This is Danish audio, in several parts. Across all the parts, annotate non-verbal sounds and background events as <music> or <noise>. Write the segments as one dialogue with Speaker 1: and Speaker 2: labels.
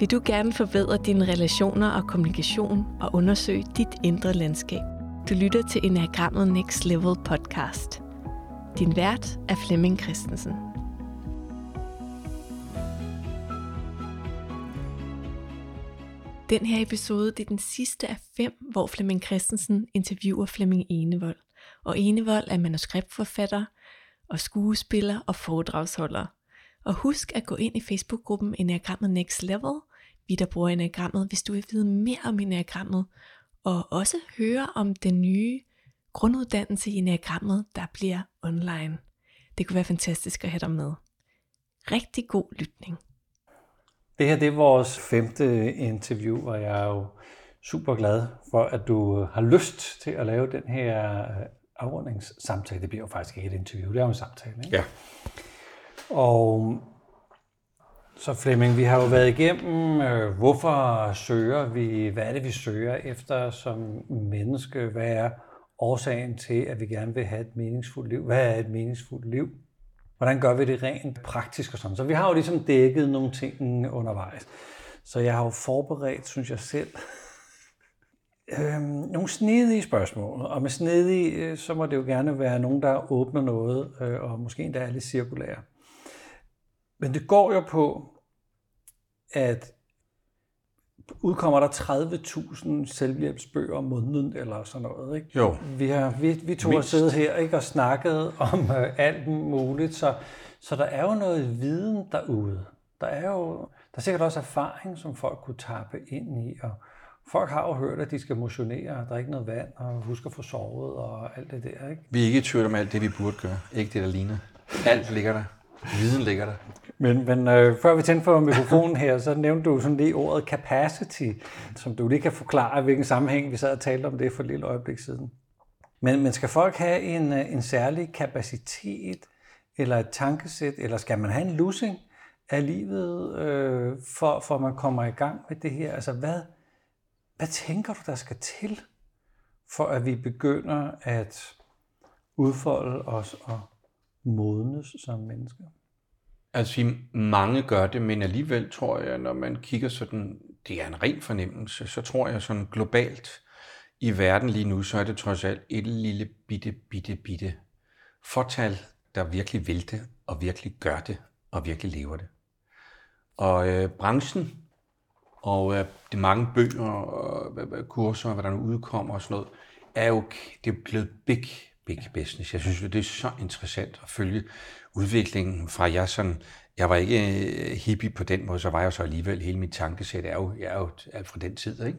Speaker 1: Vil du gerne forbedre dine relationer og kommunikation og undersøge dit indre landskab? Du lytter til Enagrammet Next Level podcast. Din vært er Flemming Christensen. Den her episode det er den sidste af fem, hvor Flemming Christensen interviewer Flemming Enevold. Og Enevold er manuskriptforfatter og skuespiller og foredragsholder. Og husk at gå ind i Facebook-gruppen Enagrammet Next Level, vi der bruger Enagrammet, hvis du vil vide mere om Enagrammet, og også høre om den nye grunduddannelse i Enagrammet, der bliver online. Det kunne være fantastisk at have dig med. Rigtig god lytning.
Speaker 2: Det her det er vores femte interview, og jeg er jo super glad for, at du har lyst til at lave den her afrundingssamtale. Det bliver jo faktisk ikke et interview, det er jo en samtale. Ikke?
Speaker 3: Ja.
Speaker 2: Og så Flemming, vi har jo været igennem, øh, hvorfor søger vi, hvad er det, vi søger efter som menneske? Hvad er årsagen til, at vi gerne vil have et meningsfuldt liv? Hvad er et meningsfuldt liv? Hvordan gør vi det rent praktisk og sådan? Så vi har jo ligesom dækket nogle ting undervejs. Så jeg har jo forberedt, synes jeg selv, <laughs> øh, nogle snedige spørgsmål. Og med snedige, øh, så må det jo gerne være nogen, der åbner noget, øh, og måske endda er lidt cirkulære. Men det går jo på, at udkommer der 30.000 selvhjælpsbøger om måneden eller sådan noget. Ikke?
Speaker 3: Jo.
Speaker 2: Vi, har, vi, vi to har siddet her ikke, og snakket om øh, alt muligt, så, så der er jo noget viden derude. Der er jo der er sikkert også erfaring, som folk kunne tappe ind i, og folk har jo hørt, at de skal motionere, der er ikke noget vand, og huske at få sovet og alt det der. Ikke?
Speaker 3: Vi er ikke i tvivl om alt det, vi burde gøre. Ikke det, der ligner. Alt ligger der. Viden ligger der.
Speaker 2: Men, men øh, før vi tændte for mikrofonen her, så nævnte du sådan lige ordet capacity, som du lige kan forklare, hvilken sammenhæng vi sad og talte om det for et lille øjeblik siden. Men, men skal folk have en, øh, en særlig kapacitet, eller et tankesæt, eller skal man have en lussing af livet, øh, for, for at man kommer i gang med det her? Altså, hvad, hvad tænker du, der skal til, for at vi begynder at udfolde os og modnes som mennesker?
Speaker 3: Altså, mange gør det, men alligevel tror jeg, når man kigger sådan, det er en ren fornemmelse, så tror jeg sådan globalt i verden lige nu, så er det trods alt et lille bitte, bitte, bitte fortal, der virkelig vil det, og virkelig gør det, og virkelig lever det. Og øh, branchen, og øh, de mange bøger og øh, kurser, hvad der nu udkommer og sådan noget, er jo det er blevet big, big business. Jeg synes, det er så interessant at følge udviklingen fra jeg sådan, jeg var ikke øh, hippie på den måde, så var jeg så alligevel, hele mit tankesæt er jo, jeg er jo fra den tid, ikke?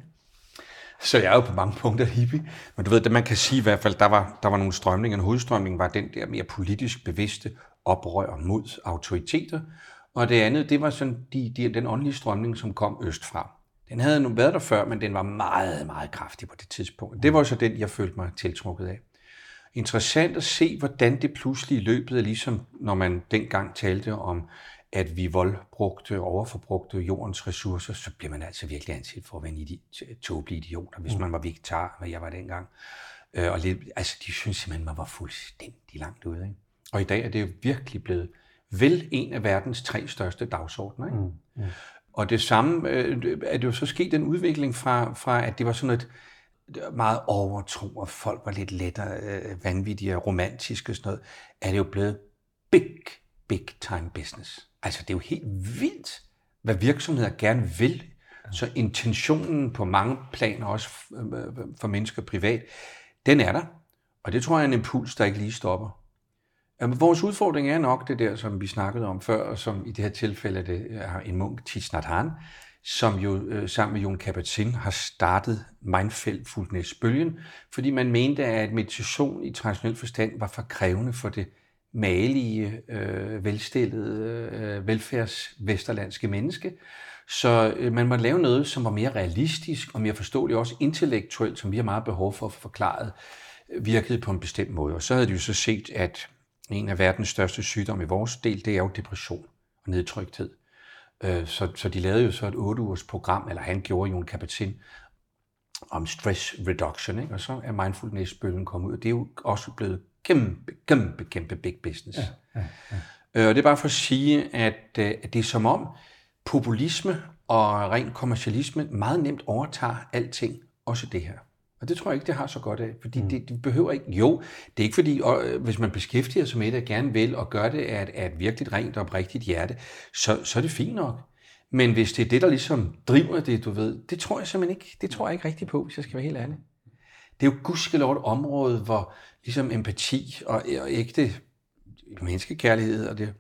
Speaker 3: Så jeg er jo på mange punkter hippie. Men du ved, det man kan sige i hvert fald, der var, der var nogle strømninger. En hovedstrømning var den der mere politisk bevidste oprør mod autoriteter. Og det andet, det var sådan de, de, den åndelige strømning, som kom østfra. Den havde nu været der før, men den var meget, meget kraftig på det tidspunkt. Det var så den, jeg følte mig tiltrukket af interessant at se, hvordan det pludselig i løbet af, ligesom når man dengang talte om, at vi voldbrugte overforbrugte jordens ressourcer, så bliver man altså virkelig anset for at være en tåbelig idioter, hvis mm. man var vegetar, hvad jeg var dengang. Øh, og lidt, altså, de synes simpelthen, man var fuldstændig langt ude. Ikke? Og i dag er det jo virkelig blevet vel en af verdens tre største dagsordner. Ikke? Mm. Mm. Og det samme øh, er det jo så sket den udvikling fra, fra, at det var sådan et, meget overtro, og folk var lidt lettere øh, vanvittige og romantiske og sådan noget, er det jo blevet big, big time business. Altså det er jo helt vildt, hvad virksomheder gerne vil. Så intentionen på mange planer, også for mennesker privat, den er der. Og det tror jeg er en impuls, der ikke lige stopper. Vores udfordring er nok det der, som vi snakkede om før, og som i det her tilfælde det er en munk, Thich Nhat Hanh, som jo øh, sammen med Jon Kabat-Zinn har startet mindfulness-bølgen, fordi man mente, at meditation i traditionel forstand var for krævende for det malige, øh, velstillede, øh, velfærdsvesterlandske menneske. Så øh, man måtte lave noget, som var mere realistisk og mere forståeligt, også intellektuelt, som vi har meget behov for at få forklaret, øh, virkede på en bestemt måde. Og så havde de jo så set, at en af verdens største sygdomme i vores del, det er jo depression og nedtrykthed. Øh, så, så de lavede jo så et 8 ugers program, eller han gjorde jo en kapacitet om stress reduction, ikke? og så er mindfulness-bølgen kommet ud, og det er jo også blevet kæmpe, kæmpe, kæmpe big business. Ja, ja, ja. Øh, og det er bare for at sige, at, øh, at det er som om populisme og ren kommercialisme meget nemt overtager alting, også det her. Og det tror jeg ikke, det har så godt af, fordi mm. det, det behøver ikke. Jo, det er ikke fordi, og, øh, hvis man beskæftiger sig med det og gerne vil, og gør det af et, af et virkelig rent og oprigtigt hjerte, så, så er det fint nok. Men hvis det er det, der ligesom driver det, du ved, det tror jeg simpelthen ikke, det tror jeg ikke rigtigt på, hvis jeg skal være helt ærlig. Det er jo gudskelov et område, hvor ligesom empati og, og ægte menneskekærlighed og det,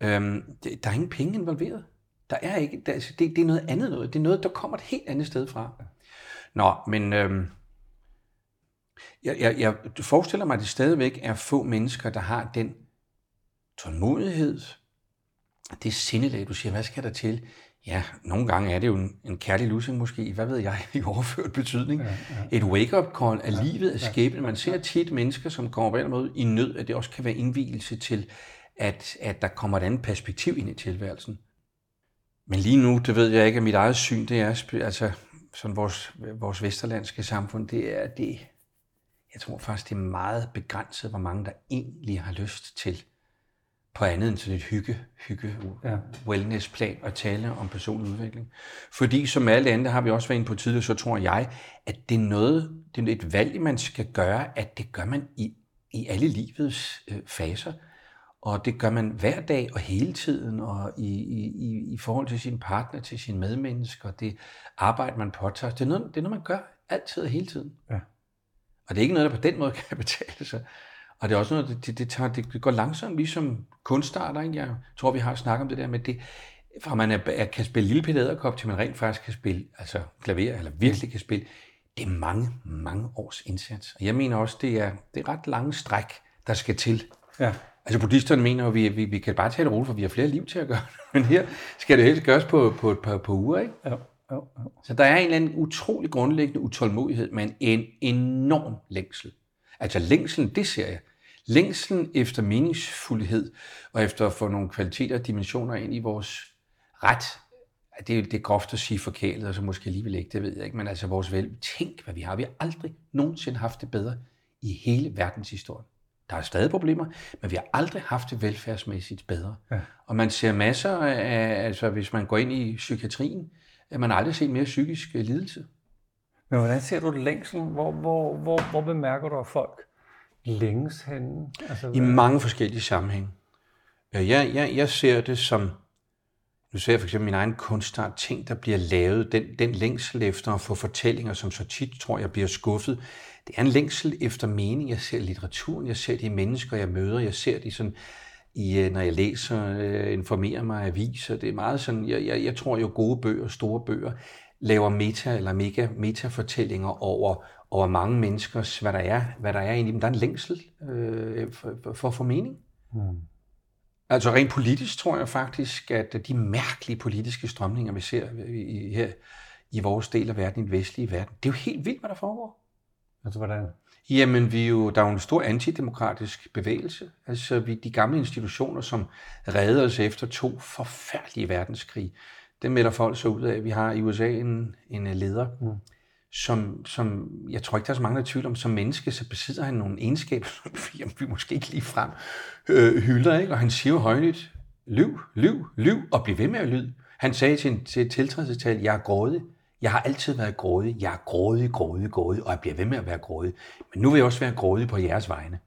Speaker 3: øhm, det, der er ingen penge involveret. Der er ikke, der, altså, det, det er noget andet noget. Det er noget, der kommer et helt andet sted fra. Nå, men øhm, jeg, jeg, jeg forestiller mig, at det stadigvæk er få mennesker, der har den tålmodighed, det sindelag, du siger, hvad skal der til? Ja, nogle gange er det jo en, en kærlig lussing måske, hvad ved jeg, <laughs> i overført betydning. Ja, ja. Et wake-up call af ja, livet, af skæbnen. Man ser tit mennesker, som kommer på en måde i nød, at det også kan være indvielse til, at, at der kommer et andet perspektiv ind i tilværelsen. Men lige nu, det ved jeg ikke, at mit eget syn, det er, altså sådan vores, vores vesterlandske samfund, det er det, jeg tror faktisk, det er meget begrænset, hvor mange der egentlig har lyst til på andet end sådan et hygge, hygge ja. wellness-plan at tale om personlig udvikling. Fordi som alle andre har vi også været inde på tidligere, så tror jeg, at det er noget, det er et valg, man skal gøre, at det gør man i, i alle livets øh, faser. Og det gør man hver dag og hele tiden, og i, i, i forhold til sin partner, til sine medmennesker, det arbejde, man påtager. Det er noget, det er noget man gør altid og hele tiden. Ja. Og det er ikke noget, der på den måde kan <laughs> betale sig. Og det er også noget, det, det, tager, det går langsomt, ligesom kunstarter. Ikke? Jeg tror, vi har snakket om det der med det, fra man er, er, kan spille lille Peter til man rent faktisk kan spille altså klaver, eller virkelig kan spille, det er mange, mange års indsats. Og jeg mener også, det er, det er ret lange stræk, der skal til. Ja. Altså buddhisterne mener jo, at vi, vi, vi kan bare tage det roligt, for vi har flere liv til at gøre <laughs> Men her skal det helst gøres på, på et par, par uger, ikke? Ja. Ja. Så der er en eller anden utrolig grundlæggende utålmodighed, men en enorm længsel. Altså længselen, det ser jeg. Længselen efter meningsfuldhed og efter at få nogle kvaliteter og dimensioner ind i vores ret, det er, det er groft at sige forkælet, og så måske alligevel ikke, det ved jeg ikke, men altså vores vel, tænk hvad vi har. Vi har aldrig nogensinde haft det bedre i hele verdenshistorien. Der er stadig problemer, men vi har aldrig haft det velfærdsmæssigt bedre. Ja. Og man ser masser af, altså hvis man går ind i psykiatrien, at man aldrig set mere psykisk lidelse.
Speaker 2: Men hvordan ser du længsel? Hvor, hvor, hvor, hvor bemærker du, at folk længes henne?
Speaker 3: Altså, I mange forskellige sammenhænge. Jeg, jeg, jeg ser det som, nu ser jeg for eksempel min egen kunstart, ting, der bliver lavet, den, den længsel efter at få fortællinger, som så tit tror jeg bliver skuffet, det er en længsel efter mening. Jeg ser litteraturen, jeg ser de mennesker, jeg møder, jeg ser de sådan, i, øh, når jeg læser, øh, informerer mig aviser. Det er meget sådan, jeg, jeg, jeg tror jo gode bøger, store bøger, laver meta eller mega metafortællinger over, over mange menneskers, hvad der er, hvad der er i dem. Der er en længsel øh, for, for, for at få mening. Mm. Altså rent politisk tror jeg faktisk, at de mærkelige politiske strømninger, vi ser i, her i vores del af verden, i den vestlige verden, det er jo helt vildt, hvad der foregår.
Speaker 2: Altså hvordan?
Speaker 3: Jamen, vi er jo, der er jo en stor antidemokratisk bevægelse. Altså, vi, de gamle institutioner, som reddede os efter to forfærdelige verdenskrig, det melder folk så ud af. Vi har i USA en, en leder, mm. som, som, jeg tror ikke, der er så mange, der er tvivl om, som menneske, så besidder han nogle egenskaber, som <laughs> vi, vi måske ikke lige frem øh, hylder, ikke? Og han siger jo højligt, lyv, lyv, lyv, og bliv ved med at lyde. Han sagde til, til tiltrædelsestal, jeg er grådig. Jeg har altid været grådig. Jeg er grådig, grådig, grådig, og jeg bliver ved med at være grådig. Men nu vil jeg også være grådig på jeres vegne.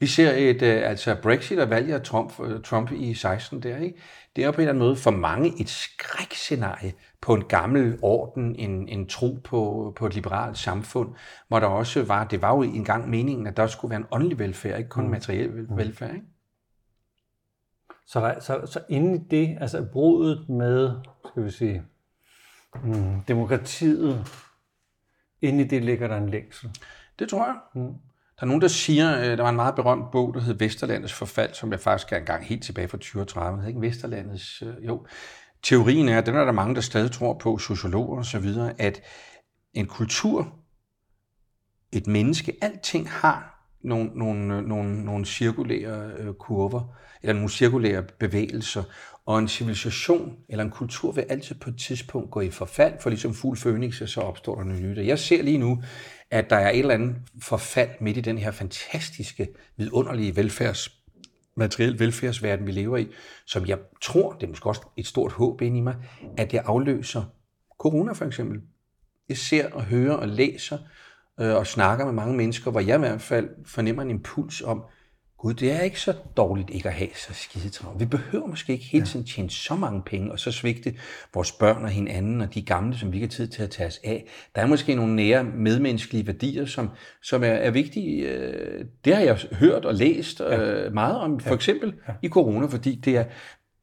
Speaker 3: Vi ser et, øh, altså Brexit og valget af Trump, øh, Trump i 16 der, ikke? Det er på en eller anden måde for mange et skrækscenarie på en gammel orden, en, en tro på, på et liberalt samfund, hvor der også var, det var jo engang meningen, at der skulle være en åndelig velfærd, ikke kun mm. materiel mm. velfærd, ikke?
Speaker 2: Så, der, så, så inden i det, altså brudet med, skal vi sige, mm, demokratiet, inde i det ligger der en længsel.
Speaker 3: Det tror jeg. Mm. Der er nogen, der siger, øh, der var en meget berømt bog, der hed Vesterlandets forfald, som jeg faktisk er engang helt tilbage fra 2030. Ikke Vesterlandets, øh, jo. Teorien er, den er der mange, der stadig tror på, sociologer og så videre, at en kultur, et menneske, alting har nogle, nogle, øh, nogle, nogle cirkulære øh, kurver, eller nogle cirkulære bevægelser, og en civilisation eller en kultur vil altid på et tidspunkt gå i forfald, for ligesom fuld fønix, så opstår der noget nyt. jeg ser lige nu, at der er et eller andet forfald midt i den her fantastiske, vidunderlige velfærds materiel velfærdsverden, vi lever i, som jeg tror, det er måske også et stort håb ind i mig, at det afløser corona for eksempel. Jeg ser og hører og læser øh, og snakker med mange mennesker, hvor jeg i hvert fald fornemmer en impuls om, Gud, det er ikke så dårligt ikke at have så skide travlt. Vi behøver måske ikke hele tiden tjene så mange penge, og så svigte vores børn og hinanden, og de gamle, som vi ikke har tid til at tage os af. Der er måske nogle nære medmenneskelige værdier, som, som er, er vigtige. Øh, det har jeg hørt og læst ja. Øh, meget om, for eksempel ja. i corona, fordi det er,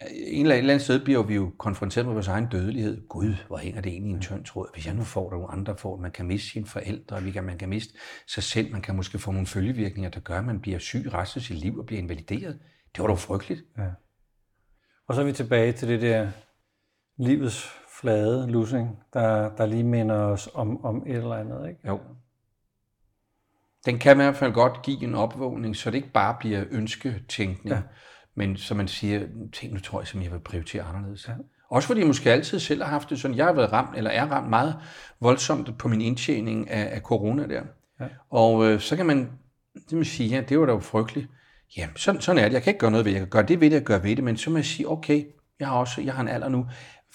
Speaker 3: en eller anden sted bliver vi jo konfronteret med vores egen dødelighed. Gud, hvor hænger det egentlig i en tynd tråd? Hvis jeg nu får, der nogle andre får, man kan miste sine forældre, vi kan, man kan miste sig selv, man kan måske få nogle følgevirkninger, der gør, at man bliver syg resten af sit liv og bliver invalideret. Det var dog frygteligt. Ja.
Speaker 2: Og så er vi tilbage til det der livets flade lussing, der, der lige minder os om, om et eller andet, ikke?
Speaker 3: Jo. Den kan i hvert fald godt give en opvågning, så det ikke bare bliver ønsketænkning. Ja men som man siger, tænk nu tror jeg, som jeg vil prioritere anderledes. Ja. Også fordi jeg måske altid selv har haft det sådan, jeg har været ramt, eller er ramt meget voldsomt på min indtjening af, af corona der. Ja. Og øh, så kan man, det man sige, ja, det var da jo frygteligt. Ja, sådan, sådan er det. Jeg kan ikke gøre noget ved det. Jeg kan gøre det ved det, jeg gør ved det, men så må jeg sige, okay, jeg har også, jeg har en alder nu.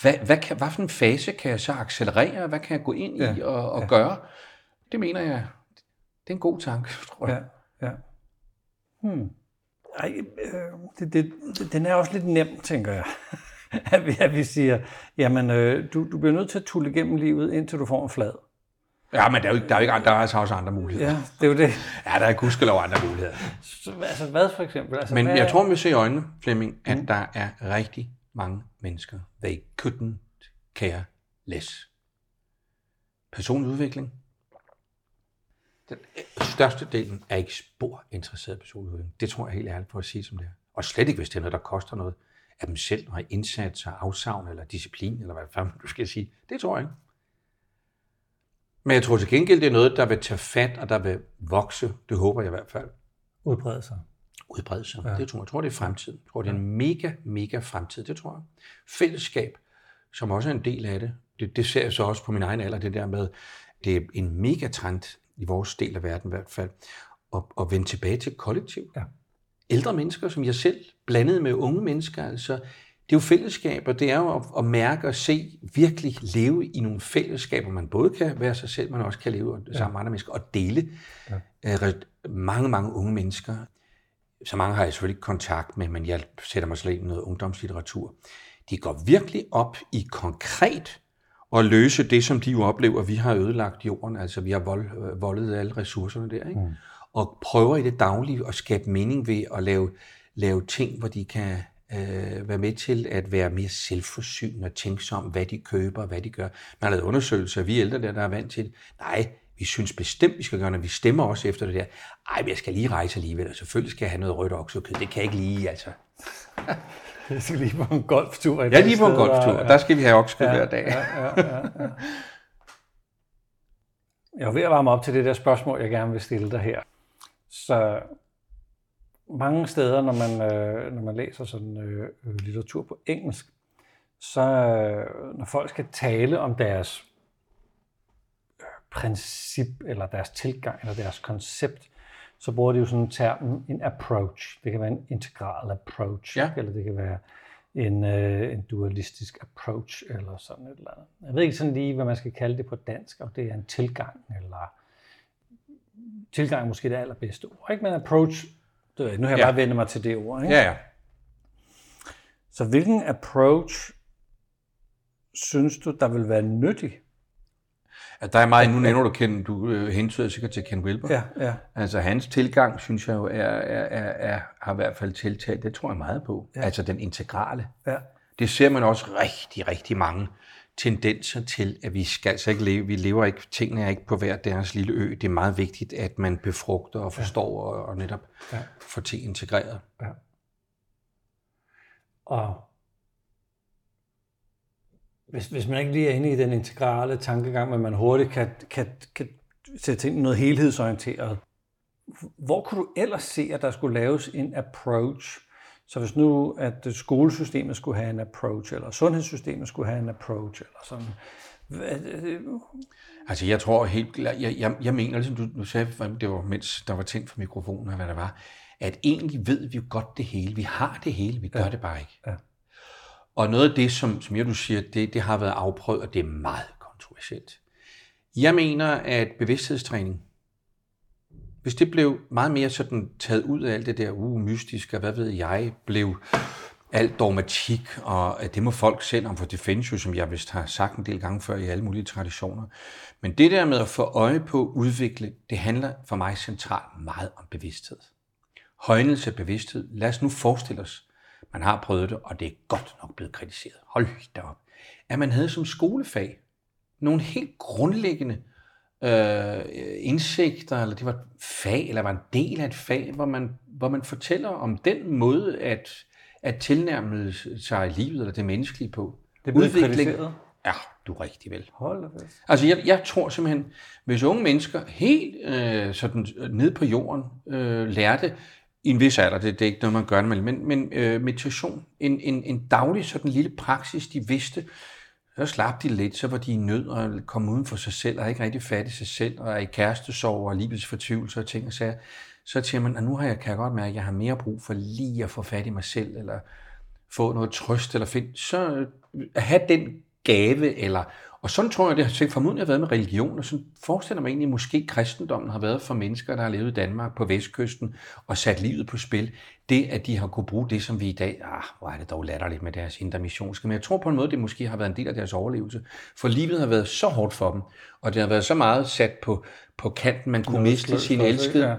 Speaker 3: Hvad, hvad, kan, hvad for en fase kan jeg så accelerere? Hvad kan jeg gå ind ja. i og, og ja. gøre? Det mener jeg, det er en god tanke, <laughs> tror jeg. Ja, ja.
Speaker 2: Hmm. Ej, øh, det, det, den er også lidt nem, tænker jeg. <laughs> at, vi, at vi siger, jamen, øh, du, du bliver nødt til at tulle igennem livet, indtil du får en flad.
Speaker 3: Ja, men der er jo, der er jo ikke, der er altså også andre muligheder.
Speaker 2: Ja, det er jo det. <laughs>
Speaker 3: Ja, der er gudskelov andre muligheder.
Speaker 2: Så, altså hvad for eksempel? Altså,
Speaker 3: men
Speaker 2: hvad...
Speaker 3: jeg tror, vi ser i øjnene, Flemming, at mm. der er rigtig mange mennesker, they couldn't care less. Personlig udvikling, den største delen er ikke spor interesseret i personlig udvikling. Det tror jeg helt ærligt på at sige som det er. Og slet ikke, hvis det er noget, der koster noget af dem selv, og indsats og afsavn eller disciplin, eller hvad fanden du skal sige. Det tror jeg ikke. Men jeg tror til gengæld, det er noget, der vil tage fat, og der vil vokse. Det håber jeg i hvert fald.
Speaker 2: Udbrede sig.
Speaker 3: Udbrede sig. Ja. Det tror jeg. Jeg tror, det er fremtiden. Jeg tror, det er en mega, mega fremtid. Det tror jeg. Fællesskab, som også er en del af det. Det, det ser jeg så også på min egen alder, det der med, det er en mega trend i vores del af verden i hvert fald, at, at vende tilbage til kollektiv. Ja. Ældre mennesker, som jeg selv, blandet med unge mennesker, altså, det er jo fællesskaber, det er jo at, at mærke og se, virkelig leve i nogle fællesskaber, man både kan være sig selv, men også kan leve ja. sammen med andre mennesker, og dele ja. øh, mange, mange unge mennesker. Så mange har jeg selvfølgelig ikke kontakt med, men jeg sætter mig slet i noget ungdomslitteratur. De går virkelig op i konkret at løse det, som de jo oplever, vi har ødelagt jorden, altså vi har vold, øh, voldet alle ressourcerne der, ikke? Mm. og prøver i det daglige at skabe mening ved at lave, lave ting, hvor de kan øh, være med til at være mere selvforsynende og tænke sig om, hvad de køber, hvad de gør. Man har lavet undersøgelser, vi ældre der, der er vant til det. Nej, vi synes bestemt, vi skal gøre noget. Vi stemmer også efter det der. Ej, men jeg skal lige rejse alligevel, og selvfølgelig skal jeg have noget rødt oksekød. Det kan jeg ikke lige, altså. <laughs> <laughs>
Speaker 2: Jeg skal lige på en golftur.
Speaker 3: Ja, lige på en golftur. Ja. Der skal vi have oksekød ja, hver dag. Ja, ja, ja, ja.
Speaker 2: Jeg er ved at varme op til det der spørgsmål, jeg gerne vil stille dig her. Så mange steder, når man, øh, når man læser sådan øh, øh, litteratur på engelsk, så øh, når folk skal tale om deres øh, princip, eller deres tilgang, eller deres koncept, så bruger de jo sådan en term, en approach. Det kan være en integral approach, ja. eller det kan være en, øh, en dualistisk approach, eller sådan et eller andet. Jeg ved ikke sådan lige, hvad man skal kalde det på dansk, om det er en tilgang, eller tilgang er måske det allerbedste ord, ikke? men approach, det ved jeg, nu har jeg ja. bare vendt mig til det ord. Ikke?
Speaker 3: Ja, ja.
Speaker 2: Så hvilken approach synes du, der vil være nyttig
Speaker 3: at der er meget, nu nævner du Ken, du øh, hentyder sikkert til Ken Wilber.
Speaker 2: Ja, ja.
Speaker 3: Altså hans tilgang, synes jeg jo, er, er, er, er, har i hvert fald tiltalt, det tror jeg meget på. Ja. Altså den integrale. Ja. Det ser man også rigtig, rigtig mange tendenser til, at vi skal altså ikke leve, vi lever ikke, tingene er ikke på hver deres lille ø. Det er meget vigtigt, at man befrugter og forstår ja. og, og netop ja. får ting integreret. Ja.
Speaker 2: Og hvis, hvis man ikke lige er inde i den integrale tankegang, men man hurtigt kan, kan, kan sætte ind noget helhedsorienteret, hvor kunne du ellers se, at der skulle laves en approach? Så hvis nu, at skolesystemet skulle have en approach, eller sundhedssystemet skulle have en approach, eller sådan.
Speaker 3: Altså jeg tror helt, jeg, jeg, jeg mener, ligesom du, du sagde, det var mens der var tændt for mikrofonen, hvad der var, at egentlig ved vi jo godt det hele. Vi har det hele, vi gør
Speaker 2: Ja.
Speaker 3: det bare ikke.
Speaker 2: Ja.
Speaker 3: Og noget af det, som, som jeg du siger, det, det har været afprøvet, og det er meget kontroversielt. Jeg mener, at bevidsthedstræning, hvis det blev meget mere sådan taget ud af alt det der uh, mystiske, og hvad ved jeg, blev alt dogmatik, og at det må folk selv om, for det findes jo, som jeg vist har sagt en del gange før i alle mulige traditioner. Men det der med at få øje på udvikle, det handler for mig centralt meget om bevidsthed. Højnelse af bevidsthed. Lad os nu forestille os, man har prøvet det, og det er godt nok blevet kritiseret. Hold da op. At man havde som skolefag nogle helt grundlæggende øh, indsigter, eller det var et fag, eller var en del af et fag, hvor man, hvor man fortæller om den måde at, at tilnærme sig livet, eller det menneskelige på.
Speaker 2: Det
Speaker 3: Udvikling.
Speaker 2: kritiseret.
Speaker 3: Ja, du er rigtig vel.
Speaker 2: Hold da fast.
Speaker 3: Altså, jeg, jeg tror simpelthen, hvis unge mennesker helt øh, sådan ned på jorden øh, lærte i en vis alder, det, det er ikke noget, man gør, men, men, men øh, meditation, en, en, en daglig sådan lille praksis, de vidste, så slap de lidt, så var de i nød og kom uden for sig selv, og ikke rigtig fat i sig selv, og er i kærestesorg og livets fortvivlelse og ting og sager. Så siger man, at nu har jeg, kan jeg godt mærke, at jeg har mere brug for lige at få fat i mig selv, eller få noget trøst, eller find, så øh, at have den gave, eller, og sådan tror jeg, det har formodentlig været med religion, og sådan forestiller mig egentlig, måske kristendommen har været for mennesker, der har levet i Danmark på vestkysten, og sat livet på spil. Det, at de har kunne bruge det, som vi i dag, ah, hvor er det dog latterligt med deres indre missionske, men jeg tror på en måde, det måske har været en del af deres overlevelse, for livet har været så hårdt for dem, og det har været så meget sat på, på kanten, man kunne
Speaker 2: Noget
Speaker 3: miste sin elskede
Speaker 2: ja.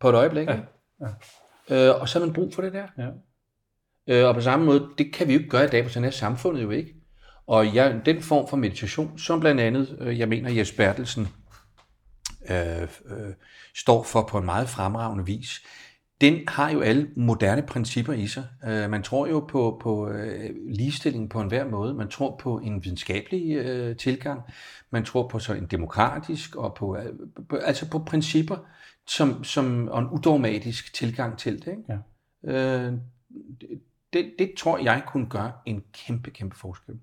Speaker 3: på et øjeblik.
Speaker 2: Ja,
Speaker 3: Ja. Øh, og så har man brug for det der.
Speaker 2: Ja.
Speaker 3: Øh, og på samme måde, det kan vi jo ikke gøre i dag, for sådan er samfundet jo ikke. Og jeg, den form for meditation, som blandt andet, øh, jeg mener, Jes Bertelsen øh, øh, står for på en meget fremragende vis, den har jo alle moderne principper i sig. Øh, man tror jo på, på øh, ligestilling på enhver måde. Man tror på en videnskabelig øh, tilgang. Man tror på så en demokratisk og på, øh, på altså på principper som, som og en udogmatisk tilgang til det. Ikke?
Speaker 2: Ja.
Speaker 3: Øh, det, det tror jeg kunne gøre en kæmpe, kæmpe forskel.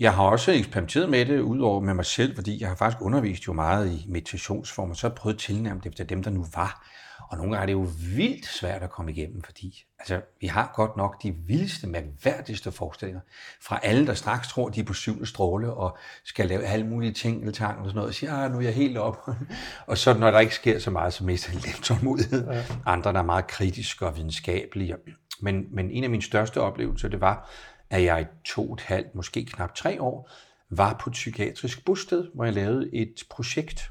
Speaker 3: Jeg har også eksperimenteret med det, udover med mig selv, fordi jeg har faktisk undervist jo meget i meditationsformer, så har jeg prøvet at tilnærme det efter dem, der nu var. Og nogle gange er det jo vildt svært at komme igennem, fordi altså, vi har godt nok de vildeste, mærkværdigste forestillinger fra alle, der straks tror, de er på syvende stråle og skal lave alle mulige ting eller tang og sådan noget, og siger, ah, nu er jeg helt op. <laughs> og så når der ikke sker så meget, så mister jeg lidt tålmodighed. Ja. Andre, der er meget kritiske og videnskabelige. Men, men en af mine største oplevelser, det var, at jeg i to og et halvt, måske knap tre år, var på et psykiatrisk bosted, hvor jeg lavede et projekt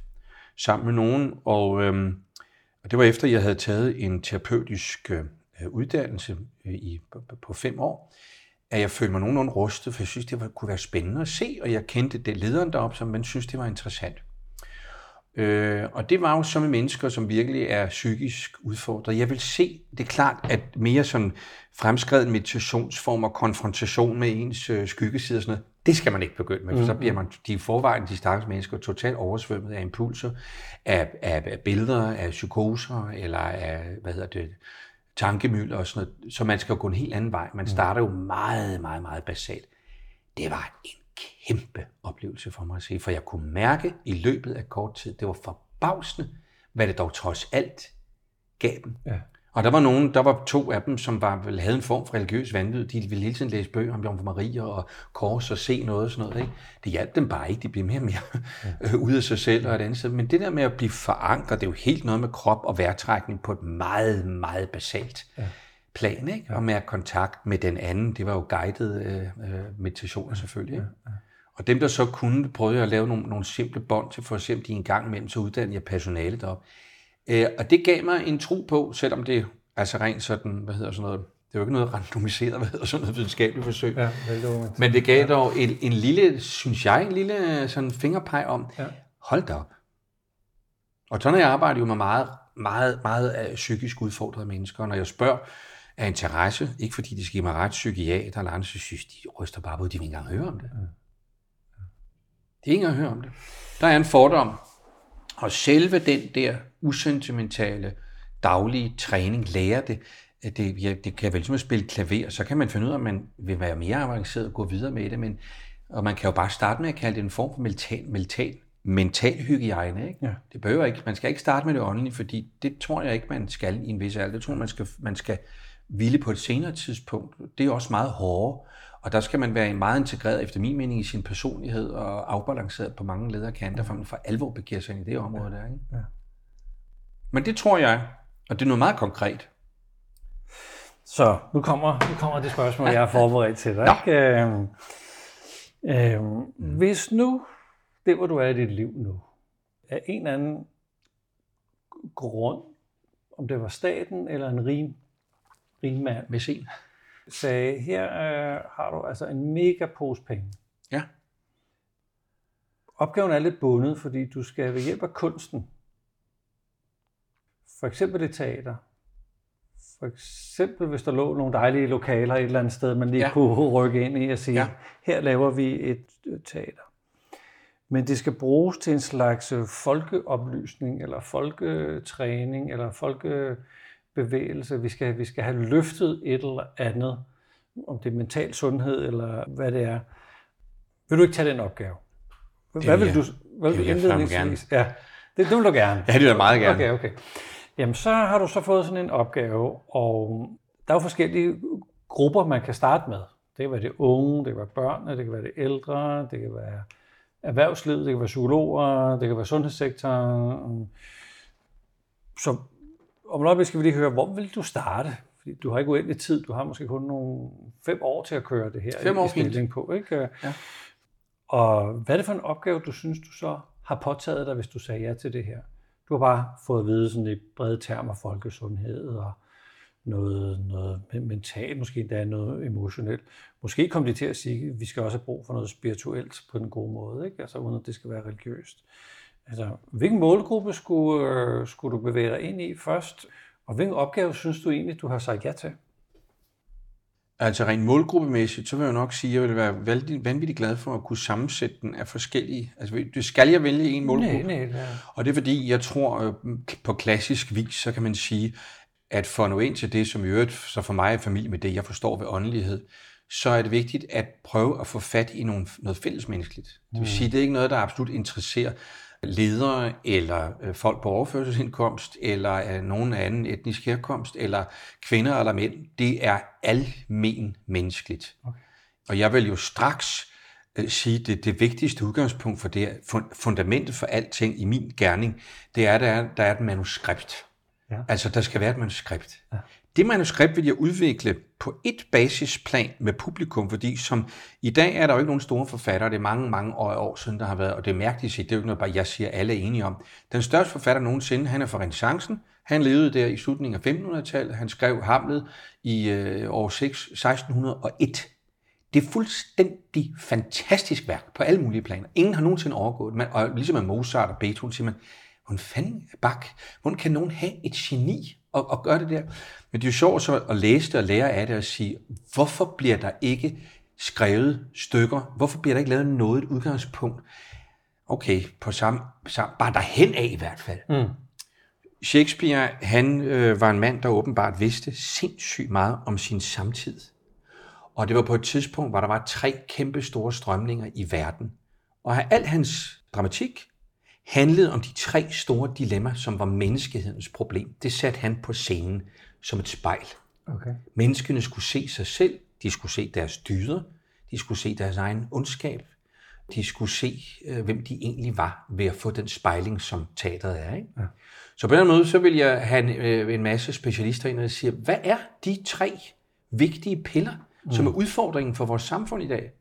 Speaker 3: sammen med nogen, og, øhm, og det var efter, jeg havde taget en terapeutisk øh, uddannelse øh, i, på, på fem år, at jeg følte mig nogenlunde rustet, for jeg synes, det var, kunne være spændende at se, og jeg kendte det lederen deroppe, som man synes, det var interessant. Øh, og det var jo så med mennesker, som virkelig er psykisk udfordret. Jeg vil se, det er klart, at mere sådan fremskreden meditationsform og konfrontation med ens øh, skyggeside og sådan noget, det skal man ikke begynde med, for så bliver man de forvejen, de stakkels mennesker, totalt oversvømmet af impulser, af, af, af billeder, af psykoser, eller af, hvad hedder det, tankemylder og sådan noget. Så man skal jo gå en helt anden vej. Man starter jo meget, meget, meget basalt. Det var en kæmpe oplevelse for mig at se, for jeg kunne mærke i løbet af kort tid, det var forbavsende, hvad det dog trods alt gav dem.
Speaker 2: Ja.
Speaker 3: Og der var nogen, der var to af dem, som var, vel, havde en form for religiøs vanvid. De ville hele tiden læse bøger om Jomfru Maria og kors og se noget og sådan noget. Ikke? Det hjalp dem bare ikke. De blev mere og mere ja. ude af sig selv og et andet sted. Men det der med at blive forankret, det er jo helt noget med krop og vejrtrækning på et meget, meget basalt ja. Plan. Ikke? Ja. Og med at kontakt med den anden. Det var jo guided øh, øh, meditationer selvfølgelig. Ja. Og dem, der så kunne, prøvede jeg at lave nogle, nogle simple bånd til, for eksempel de en gang imellem, så uddannede jeg personale derop. Øh, og det gav mig en tro på, selvom det altså rent sådan, hvad hedder sådan noget, det er jo ikke noget randomiseret, <laughs> hvad hedder sådan noget videnskabeligt forsøg.
Speaker 2: Ja, veldig
Speaker 3: Men det gav dog en, en lille, synes jeg, en lille sådan fingerpeg om,
Speaker 2: Ja.
Speaker 3: hold da op. Og sådan jeg arbejdet jo med meget, meget, meget af psykisk udfordrede mennesker, når jeg spørger af interesse, ikke fordi de skal give mig ret psykiater eller andet, så synes de ryster bare på, de vil ikke engang høre om det. De vil ikke engang høre om det. Der er en fordom, og selve den der usentimentale daglige træning lærer det, det, ja, det kan vel som at spille klaver, så kan man finde ud af, at man vil være mere avanceret og gå videre med det, men, og man kan jo bare starte med at kalde det en form for mental, mental mental hygiejne. Ikke?
Speaker 2: Ja.
Speaker 3: Det behøver ikke, man skal ikke starte med det åndelige, fordi det tror jeg ikke, man skal i en vis alder. Det tror man skal, man skal ville på et senere tidspunkt. Det er også meget hårdere, og der skal man være meget integreret, efter min mening, i sin personlighed og afbalanceret på mange ledere kanter, for man for alvor begiver sig ind i det område der. Ikke?
Speaker 2: Ja.
Speaker 3: Men det tror jeg, og det er noget meget konkret.
Speaker 2: Så nu kommer, nu kommer det spørgsmål, jeg har forberedt til dig. Ikke? Øhm, øhm, hvis nu, det hvor du er i dit liv nu, af en eller anden grund, om det var staten eller en rig, mand,
Speaker 3: Med sen.
Speaker 2: sagde, her øh, har du altså en mega pose penge.
Speaker 3: Ja.
Speaker 2: Opgaven er lidt bundet, fordi du skal ved hjælp af kunsten, for eksempel et teater, for eksempel hvis der lå nogle dejlige lokaler et eller andet sted, man lige ja. Kunne <laughs> rykke ind i og sige, ja. Her laver vi et øh, teater. Men det skal bruges til en slags øh, folkeoplysning, eller folketræning, eller folkebevægelse. Vi skal, vi skal have løftet et eller andet, om det er mental sundhed, eller hvad det er. Vil du ikke tage den opgave? Hvad
Speaker 3: vil
Speaker 2: du, hvad
Speaker 3: det
Speaker 2: vil
Speaker 3: jeg
Speaker 2: indledningsvis? Ja, det, det vil du gerne.
Speaker 3: Ja, det vil jeg meget gerne.
Speaker 2: Okay, okay. Jamen, så har du så fået sådan en opgave, og der er jo forskellige grupper, man kan starte med. Det kan være det unge, det kan være børnene, det kan være det ældre, det kan være erhvervslivet, det kan være psykologer, det kan være sundhedssektoren. Så om et øjeblik skal vi lige høre, hvor vil du starte? Fordi du har ikke uendelig tid, du har måske kun nogle fem år til at køre det her
Speaker 3: Fem år
Speaker 2: i stilling på. Ikke?
Speaker 3: Ja.
Speaker 2: Og hvad er det for en opgave, du synes, du så har påtaget dig, hvis du sagde ja til det her? Du har bare fået at vide sådan i brede termer folkesundhed og noget, noget mentalt, måske endda noget emotionelt. Måske kom de til at sige, at vi skal også have brug for noget spirituelt på den gode måde, ikke? Altså uden at det skal være religiøst. Altså, hvilken målgruppe skulle, øh, skulle du bevæge dig ind i først? Og hvilken opgave synes du egentlig, du har sagt ja til?
Speaker 3: Altså rent målgruppemæssigt, så vil jeg nok sige, at jeg vil være vanvittigt glad for at kunne sammensætte den af forskellige. Altså, det skal jeg vælge en målgruppe?
Speaker 2: Nej, nej, ja.
Speaker 3: Og det er fordi, jeg tror øh, på klassisk vis, så kan man sige, at for at nå ind til det, som i øvrigt, så for mig er familie med det, jeg forstår ved åndelighed, så er det vigtigt at prøve at få fat i nogle, noget fællesmenneskeligt. Det vil sige, det er ikke noget, der absolut interesserer ledere eller øh, folk på overførselsindkomst, eller øh, nogen anden etnisk herkomst, eller kvinder eller mænd. Det er almen menneskeligt. Okay. Og jeg vil jo straks øh, sige, at det, det vigtigste udgangspunkt for det, fun- fundamentet for alting i min gerning, det er, at der er, der er et manuskript.
Speaker 2: Ja.
Speaker 3: Altså, der skal være et manuskript. Ja. Det manuskript vil jeg udvikle på et basisplan med publikum, fordi som i dag er der jo ikke nogen store forfattere, det er mange, mange år, år siden, der har været, og det er mærkeligt set, det er jo ikke noget, bare jeg siger, alle er enige om. Den største forfatter nogensinde, han er fra renaissancen, han levede der i slutningen af 1500-tallet, han skrev Hamlet i øh, år 6, 1601. Det er fuldstændig fantastisk værk på alle mulige planer. Ingen har nogensinde overgået det. Og ligesom med Mozart og Beethoven siger man, hvordan fanden Bach? Hvordan kan nogen have et geni og, og gøre det der? Men det er jo sjovt så at læse det og lære af det og sige, hvorfor bliver der ikke skrevet stykker? Hvorfor bliver der ikke lavet noget et udgangspunkt? Okay, på samme, samme bare derhen af i hvert fald.
Speaker 2: Mm.
Speaker 3: Shakespeare, han øh, var en mand, der åbenbart vidste sindssygt meget om sin samtid. Og det var på et tidspunkt, hvor der var tre kæmpe store strømninger i verden. Og al hans dramatik handlede om de tre store dilemmaer, som var menneskehedens problem. Det satte han på scenen som et spejl.
Speaker 2: Okay.
Speaker 3: Menneskene skulle se sig selv, de skulle se deres dyder, de skulle se deres egen ondskab, de skulle se, øh, hvem de egentlig var ved at få den spejling, som teateret er. Ikke? Ja. Så på den måde, så vil jeg have en, øh, masse specialister ind og sige, hvad er de tre vigtige piller, mm. som er udfordringen for vores samfund i dag?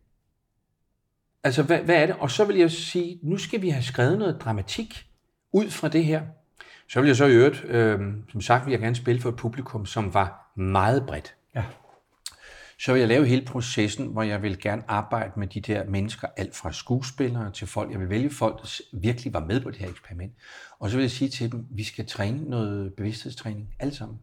Speaker 3: Altså, hvad, hvad er det? Og så vil jeg sige, nu skal vi have skrevet noget dramatik ud fra det her. Så vil jeg så i øvrigt, øh, som sagt, vil jeg gerne spille for et publikum, som var meget bredt.
Speaker 2: Ja.
Speaker 3: Så vil jeg lave hele processen, hvor jeg vil gerne arbejde med de der mennesker, alt fra skuespillere til folk. Jeg vil vælge folk, der virkelig var med på det her eksperiment. Og så vil jeg sige til dem, vi skal træne noget bevidsthedstræning, alle sammen.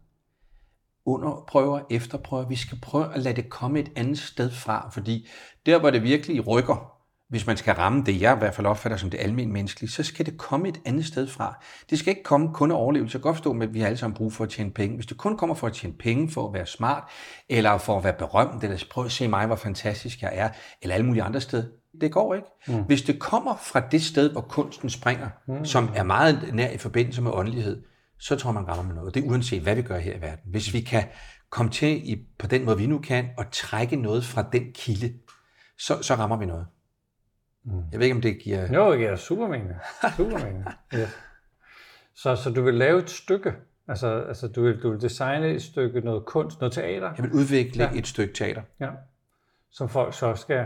Speaker 3: Under prøver, efter prøver. Vi skal prøve at lade det komme et andet sted fra, fordi der, hvor det virkelig rykker, hvis man skal ramme det, jeg i hvert fald opfatter som det almindelige menneskelige, så skal det komme et andet sted fra. Det skal ikke komme kun af overlevelse. Jeg kan godt forstå, at vi har alle sammen brug for at tjene penge. Hvis det kun kommer for at tjene penge, for at være smart, eller for at være berømt, eller prøv at se mig, hvor fantastisk jeg er, eller alle mulige andre steder, Det går ikke. Mm. Hvis det kommer fra det sted, hvor kunsten springer, mm. som er meget nær i forbindelse med åndelighed, så tror man rammer med noget. Det er uanset, hvad vi gør her i verden. Hvis vi kan komme til i, på den måde, vi nu kan, og trække noget fra den kilde, så, så rammer vi noget. Mm. Jeg ved ikke, om det giver...
Speaker 2: Jo, ja, super mening. Super mening. <laughs> yes. så, så du vil lave et stykke, altså, altså du, vil, du vil designe et stykke noget kunst, noget teater?
Speaker 3: Jeg vil udvikle ja. et stykke teater.
Speaker 2: Ja. Som folk så skal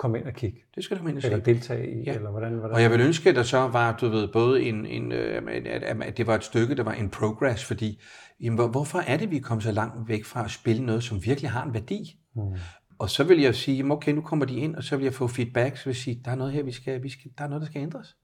Speaker 2: komme ind og kigge.
Speaker 3: Det skal du ind og
Speaker 2: se. Eller deltage i, ja. eller hvordan, hvordan?
Speaker 3: Og jeg vil ønske, at der så var, du ved, både en, en øh, at, at det var et stykke, der var en progress, fordi jamen, hvorfor er det, vi er kommet så langt væk fra at spille noget, som virkelig har en værdi? Hmm. Og så vil jeg sige, okay, nu kommer de ind, og så vil jeg få feedback, så vil jeg sige, der er noget her, vi skal, vi skal, der er noget, der skal ændres.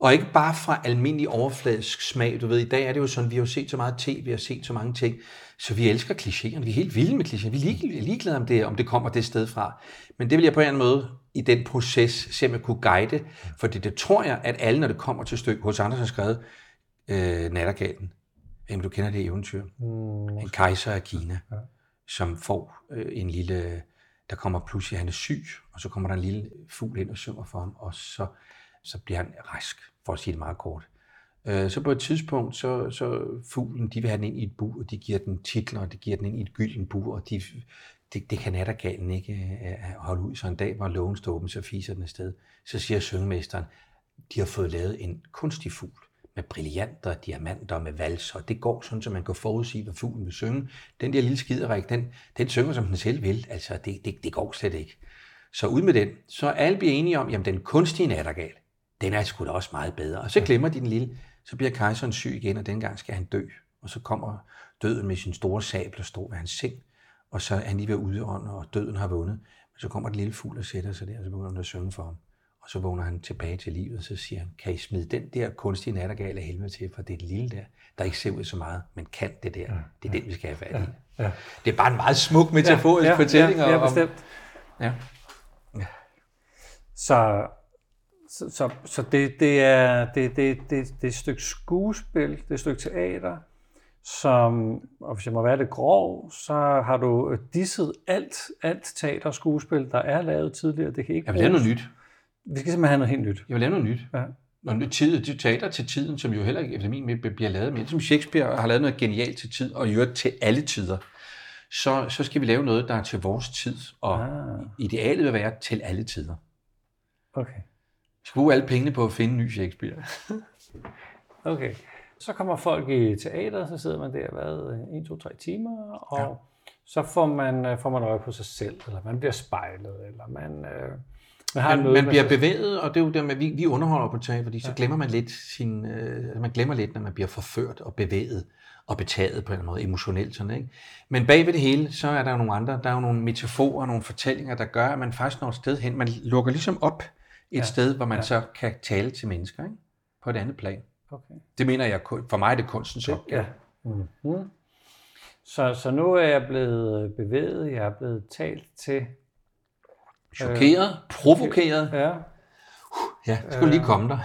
Speaker 3: Og ikke bare fra almindelig overfladisk smag. Du ved, i dag er det jo sådan, vi har jo set så meget tv, vi har set så mange ting, så vi elsker klichéerne. Vi er helt vilde med klichéer. Vi er ligeglade om det, om det kommer det sted fra. Men det vil jeg på en eller anden måde i den proces se, om jeg kunne guide. For det, det tror jeg, at alle, når det kommer til stykke, hos har skrevet øh, Nattergalen. Jamen, du kender det eventyr. Mm, en kejser af Kina, ja som får øh, en lille... Der kommer pludselig, han er syg, og så kommer der en lille fugl ind og synger for ham, og så så bliver han rask, for at sige det meget kort. Øh, så på et tidspunkt, så, så fuglen, de vil have den ind i et bur, og de giver den titler, og de giver den ind i et gylden bur, og de, det, det kan nattergalen ikke uh, holde ud. Så en dag, hvor lågen står åben, så fiser den afsted. Så siger syngemesteren, de har fået lavet en kunstig fugl med brillanter, diamanter og med valser. Det går sådan, så man kan forudsige, hvad fuglen vil synge. Den der lille skiderik, den, den synger, som den selv vil. Altså, det, det, det går slet ikke. Så ud med den. Så alle bliver enige om, jamen den kunstige nattergal, den er sgu da også meget bedre. Og så glemmer de den lille, så bliver kejseren syg igen, og dengang skal han dø. Og så kommer døden med sin store sabel og står ved hans seng, og så er han lige ved udånde, og døden har vundet. Men så kommer den lille fugl og sætter sig der, og så begynder han at synge for ham. Og så vågner han tilbage til livet, og så siger han, kan I smide den der kunstige nattergal af helvede til, for det er det lille der, der ikke ser ud så meget, men kan det der. Det er den, vi skal have fat i. Ja, ja. Det er bare en meget smuk metaforisk ja, ja, fortælling.
Speaker 2: Ja, ja, bestemt. Om, ja. ja. Så så, så, så det, det, er, det, det, det, det er et stykke skuespil, det er et stykke teater, som, og hvis jeg må være det grov, så har du disset alt, alt teater og skuespil, der er lavet tidligere. Det kan ikke
Speaker 3: jeg vil lave noget nyt.
Speaker 2: Vi skal simpelthen have noget helt nyt.
Speaker 3: Jeg vil lave noget nyt. Ja. Noget tid, det teater til tiden, som jo heller ikke efter min bliver lavet mere. Som Shakespeare har lavet noget genialt til tid, og i til alle tider. Så, så skal vi lave noget, der er til vores tid, og ah. idealet vil være til alle tider.
Speaker 2: Okay
Speaker 3: skal bruge alle pengene på at finde ny Shakespeare. <laughs>
Speaker 2: okay. Så kommer folk i teater, så sidder man der, hvad, 1, 2, 3 timer, og ja. så får man, øh, får man øje på sig selv, eller man bliver spejlet, eller man... Øh,
Speaker 3: man, har man, man bliver sig. bevæget, og det er jo der med, vi, vi underholder på teater, fordi så glemmer man lidt sin, øh, man glemmer lidt, når man bliver forført og bevæget og betaget på en måde emotionelt. Sådan, ikke? Men bag ved det hele, så er der jo nogle andre, der er jo nogle metaforer, nogle fortællinger, der gør, at man faktisk når et sted hen, man lukker ligesom op et ja. sted, hvor man ja. så kan tale til mennesker ikke? på et andet plan. Okay. Det mener jeg, for mig er det kunstens opgave. Ja. Mm-hmm.
Speaker 2: Så, så nu er jeg blevet bevæget, jeg er blevet talt til.
Speaker 3: Chokeret, øh, provokeret.
Speaker 2: Ja.
Speaker 3: Ja, det skulle lige komme der.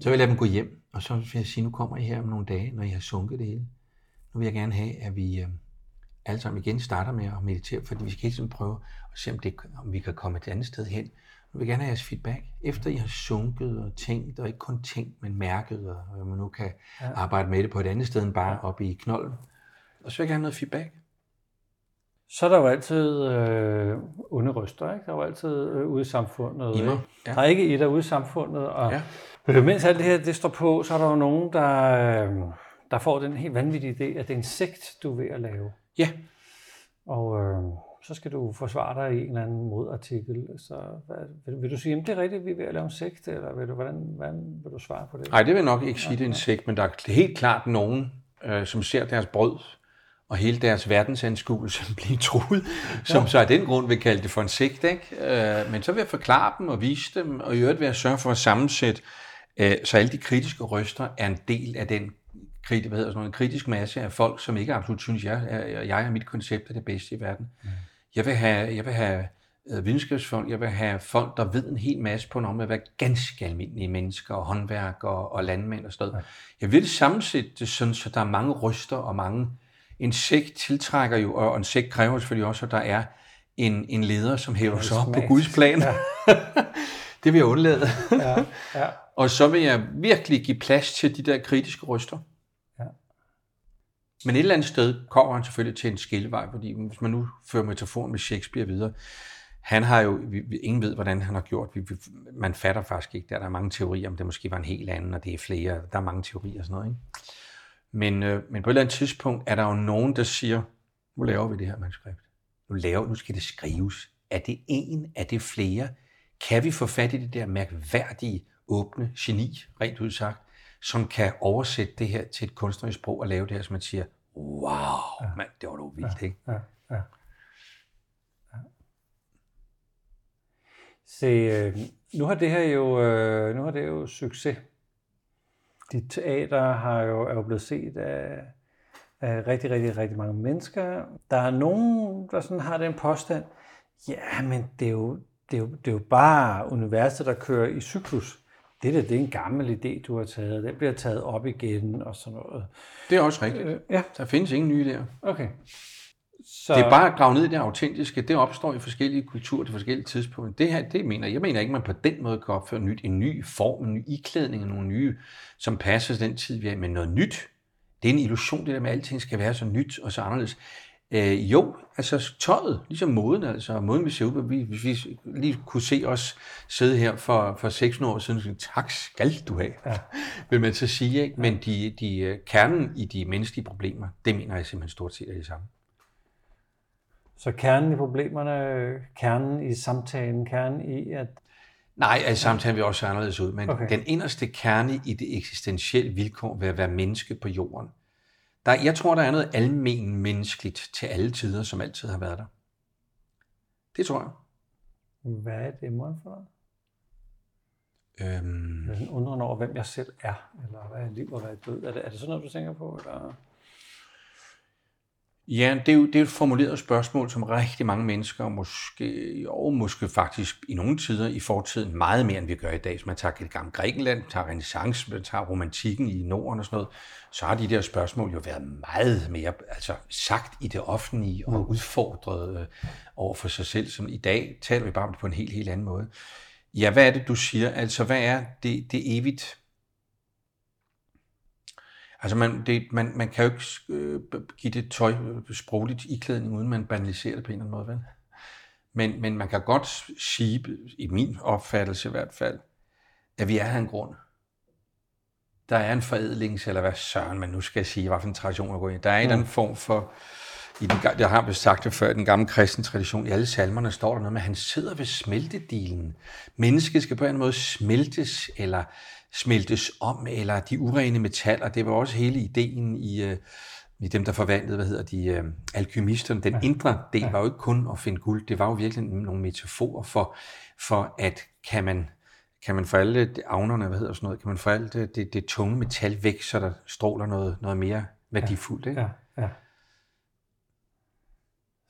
Speaker 3: Så vil jeg lade dem gå hjem, og så vil jeg sige, nu kommer I her om nogle dage, når I har sunket det hele. Nu vil jeg gerne have, at vi øh, alle sammen igen starter med at meditere, fordi vi skal hele tiden prøve at se, om, det, om vi kan komme et andet sted hen, jeg vil gerne have jeres feedback, efter I har sunket og tænkt, og ikke kun tænkt, men mærket, og man nu kan ja. arbejde med det på et andet sted end bare oppe i knolden. Og så vil jeg gerne have noget feedback.
Speaker 2: Så er der jo altid øh, onde røster, ikke? Der er jo altid øh, ude i samfundet.
Speaker 3: I mig,
Speaker 2: ja. Der er ikke et der ude i samfundet, og ja. mens alt det her det står på, så er der jo nogen, der, øh, der får den helt vanvittige idé, at det er en sekt, du er ved at lave.
Speaker 3: Ja.
Speaker 2: Og øh, så skal du forsvare dig i en eller anden modartikel. Så hvad, vil, vil du sige, at det er rigtigt, vi er ved at lave en sekt, eller vil du, hvordan, hvordan vil du svare på det?
Speaker 3: Nej, det vil nok ikke sige, det er en sekt, men der er helt klart nogen, øh, som ser deres brød og hele deres verdensanskuelse <laughs> blive truet, som ja. så af den grund vil kalde det for en sekt. Ikke? Øh, men så vil jeg forklare dem og vise dem, og i øvrigt vil jeg sørge for at sammensætte, øh, så alle de kritiske røster er en del af den hvad hedder sådan noget, en kritisk masse af folk, som ikke absolut synes, jeg, jeg, er mit koncept er det bedste i verden. Mm. Jeg vil have, jeg vil have øh, videnskabsfolk, jeg vil have folk, der ved en hel masse på en område, være ganske almindelige mennesker, og håndværkere og landmænd og sådan noget. Jeg vil sammensætte det sådan, så der er mange ryster og mange... En sæk tiltrækker jo, og en sæk kræver selvfølgelig også, at der er en, en leder, som hæver sig op på. Guds plan. Ja. <laughs> det vil jeg undlade.
Speaker 2: Ja, ja.
Speaker 3: Og så vil jeg virkelig give plads til de der kritiske røster.
Speaker 2: Ja.
Speaker 3: Men et eller andet sted kommer han selvfølgelig til en skillevej, fordi hvis man nu fører metaforen med Shakespeare videre, han har jo, vi, vi, ingen ved, hvordan han har gjort. Vi, vi, man fatter faktisk ikke, der, der er mange teorier, om det måske var en helt anden, og det er flere. Der er mange teorier og sådan noget. Ikke? Men, øh, men på et eller andet tidspunkt er der jo nogen, der siger, nu laver vi det her manuskript. Nu, laver, nu skal det skrives. Er det en? Er det flere? Kan vi få fat i det der mærkværdige, åbne geni, rent udsagt, som kan oversætte det her til et kunstnerisk sprog og lave det her, som man siger, wow, ja. mand, det var da vildt, ikke?
Speaker 2: Ja, ja. ja. Se, øh, nu har det her jo, øh, nu har det jo succes. Dit teater har jo, er jo blevet set af, af rigtig, rigtig, rigtig mange mennesker. Der er nogen, der sådan har den påstand, ja, men det er jo, det er jo, det er jo bare universet, der kører i cyklus. Det der, det er en gammel idé, du har taget. Den bliver taget op igen og sådan noget.
Speaker 3: Det er også rigtigt.
Speaker 2: Øh, ja,
Speaker 3: Der findes ingen nye der.
Speaker 2: okay. Så,
Speaker 3: Det er bare at grave ned i det autentiske. Det opstår i forskellige kulturer til forskellige tidspunkter. Det her, det mener jeg. Mener ikke, man på den måde kan opføre nyt, en ny form, en ny iklædning, nogle nye, som passer til den tid, vi er. Men noget nyt, det er en illusion, det der med, at alting skal være så nyt og så anderledes. Øh, jo, altså tøjet, ligesom moden, altså måden vi ser ud, vi, hvis vi lige kunne se os sidde her for, for 600 år siden, så tak skal du have, ja. <laughs> vil man så sige. Ikke? Men de, de, øh, kernen i de menneskelige problemer, det mener jeg simpelthen stort set er det samme.
Speaker 2: Så kernen i problemerne, kernen i samtalen, kernen i, at
Speaker 3: Nej, altså samtalen vil også se anderledes ud, men
Speaker 2: Okay.
Speaker 3: den inderste kerne i det eksistentielle vilkår ved at være menneske på jorden, der, jeg tror, der er noget almen menneskeligt til alle tider, som altid har været der. Det tror jeg.
Speaker 2: hvad er det måden for dig?
Speaker 3: Øhm,
Speaker 2: Jeg er undrende over, hvem jeg selv er, eller hvad er liv og hvad er død. Er det, er det sådan noget, du tænker på? Eller?
Speaker 3: Ja, det er, jo, det er et formuleret spørgsmål, som rigtig mange mennesker, måske, og måske faktisk i nogle tider i fortiden, meget mere end vi gør i dag. Hvis man tager det gamle Grækenland, tager renaissance, man tager romantikken i Norden og sådan noget, så har de der spørgsmål jo været meget mere altså, sagt i det offentlige og udfordret øh, over for sig selv. Som i dag taler vi bare om det på en helt, helt anden måde. Ja, hvad er det, du siger? Altså, hvad er det, det evigt Altså, man, det, man, man kan jo ikke øh, give det tøj sprogligt sprogligt iklædning, uden man banaliserer det på en eller anden måde, vel? Men, men man kan godt sige, i min opfattelse i hvert fald, at vi er her en grund. Der er en forædlings, eller hvad søren man nu skal sige, hvad for en tradition at gå i. Der er en eller anden form for, i den, jeg har vist sagt det før, i den gamle kristne tradition, i alle salmerne står der noget med, at han sidder ved smeltedilen. Mennesket skal på en eller anden måde smeltes, eller smeltes om, eller de urene metaller. Det var også hele ideen i, øh, i dem, der forvandlede, hvad hedder de, øh, alkymisterne. Den indre del var jo ikke kun at finde guld, det var jo virkelig nogle metaforer for, for at kan man, kan man få alle de- avnerne, hvad hedder sådan noget, kan man alt det, det, det tunge metal væk, så der stråler noget, noget mere værdifuldt. Ikke?
Speaker 2: Ja, ja.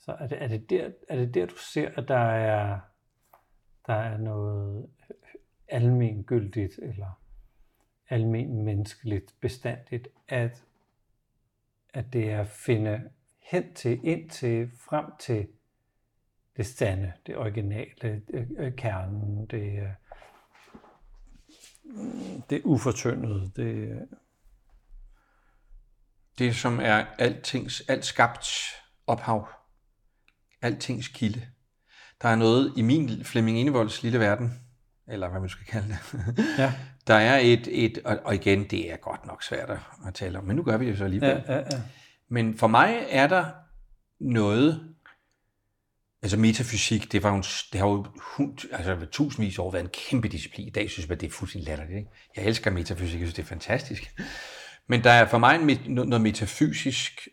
Speaker 2: Så er det, er, det der, er det der, du ser, at der er, der er noget almengyldigt eller almen menneskeligt bestandigt, at, at det er at finde hen til, ind til, frem til det sande, det originale, øh, kernen, det, øh, det ufortyndede, det, øh,
Speaker 3: Det, som er altings, alt skabt ophav. Altings kilde. Der er noget i min Flemming Enevolds lille verden, eller hvad man skal kalde det. <laughs>
Speaker 2: Ja.
Speaker 3: Der er et, et og, og igen, det er godt nok svært at tale om, men nu gør vi det så alligevel.
Speaker 2: ja, ja, ja.
Speaker 3: Men for mig er der noget, altså metafysik, det, var jo en, det har jo hund, altså tusindvis år været en kæmpe disciplin. I dag synes jeg, det er fuldstændig latterligt. Ikke? Jeg elsker metafysik, jeg synes, det er fantastisk. Men der er for mig en, noget metafysisk.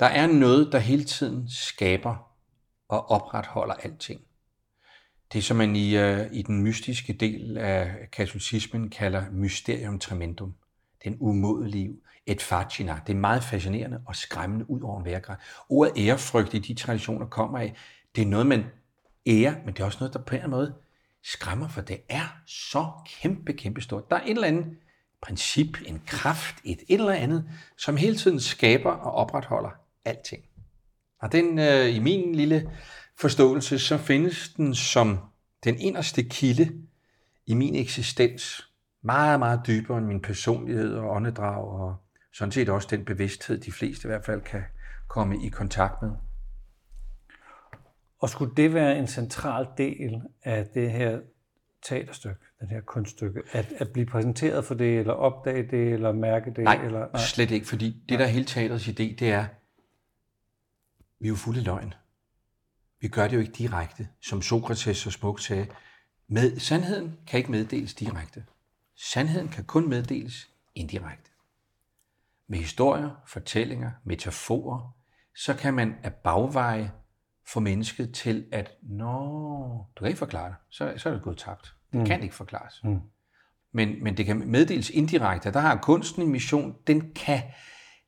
Speaker 3: Der er noget, der hele tiden skaber og opretholder alting. Det, som man i, øh, i den mystiske del af katolicismen kalder mysterium tremendum. Den umådelige et fascina. Det er meget fascinerende og skræmmende ud over en værgrad. Ordet ærefrygt i de traditioner kommer af, det er noget, man ærer, men det er også noget, der på en eller anden måde skræmmer, for det er så kæmpe, kæmpe stort. Der er et eller andet princip, en kraft, et, et eller andet, som hele tiden skaber og opretholder alting. Og den, øh, i min lille forståelse, så findes den som den inderste kilde i min eksistens. Meget, meget dybere end min personlighed og åndedrag, og sådan set også den bevidsthed, de fleste i hvert fald kan komme i kontakt med.
Speaker 2: Og skulle det være en central del af det her teaterstykke, det her kunststykke, at, at blive præsenteret for det, eller opdage det, eller mærke det?
Speaker 3: Nej,
Speaker 2: eller,
Speaker 3: nej. slet ikke, fordi det, der er hele teaterets idé, det er, vi er jo fulde løgn. Vi gør det jo ikke direkte, som Sokrates så smukt sagde. Med, sandheden kan ikke meddeles direkte. Sandheden kan kun meddeles indirekte. Med historier, fortællinger, metaforer, så kan man af bagveje få mennesket til at, nå, du kan ikke forklare det, så, så er det gået tabt. Det mm. kan ikke forklares. Mm. Men, men det kan meddeles indirekte. Der har kunsten en mission, den kan,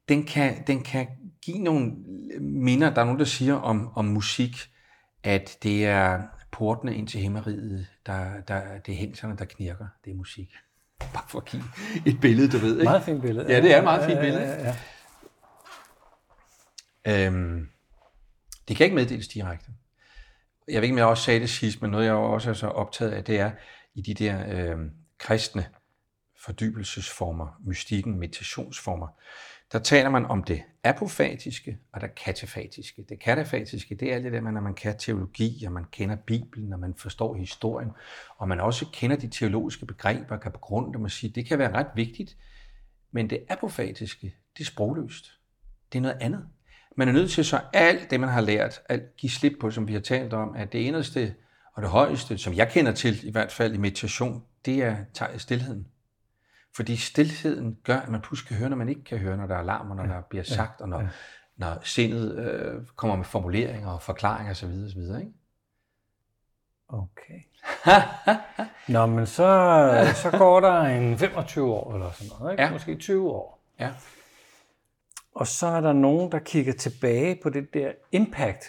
Speaker 3: den kan, den kan give nogle minder. Der er nogen, der siger om, om musik, at det er portene ind til himmeriget, der, der, det er hængserne, der knirker. Det er musik. Bare for at give et billede, du ved. Ikke?
Speaker 2: Meget fint billede.
Speaker 3: Ja, det er et meget fint billede. Ja, ja, ja. Øhm, det kan ikke meddeles direkte. Jeg ved ikke, om jeg også sagde det sidst, men noget, jeg også er så optaget af, det er i de der øh, kristne fordybelsesformer, mystikken, meditationsformer, der taler man om det apofatiske og det katafatiske. Det katafatiske, det er alt det der, når man kan teologi, og man kender Bibelen, og man forstår historien, og man også kender de teologiske begreber, kan begrunde dem og sige, det kan være ret vigtigt, men det apofatiske, det er sprogløst. Det er noget andet. Man er nødt til så alt det, man har lært, at give slip på, som vi har talt om, at det eneste og det højeste, som jeg kender til, i hvert fald i meditation, det er stillheden. Fordi stillheden gør, at man pludselig kan høre, når man ikke kan høre, når der er alarmer, når ja, der bliver sagt, og når, ja. når sindet øh, kommer med formuleringer og forklaringer osv. osv. Ikke?
Speaker 2: Okay. <laughs> Nå, men så, så går der en 25 år eller sådan noget, ikke? Ja. måske 20 år.
Speaker 3: Ja.
Speaker 2: Og så er der nogen, der kigger tilbage på det der impact,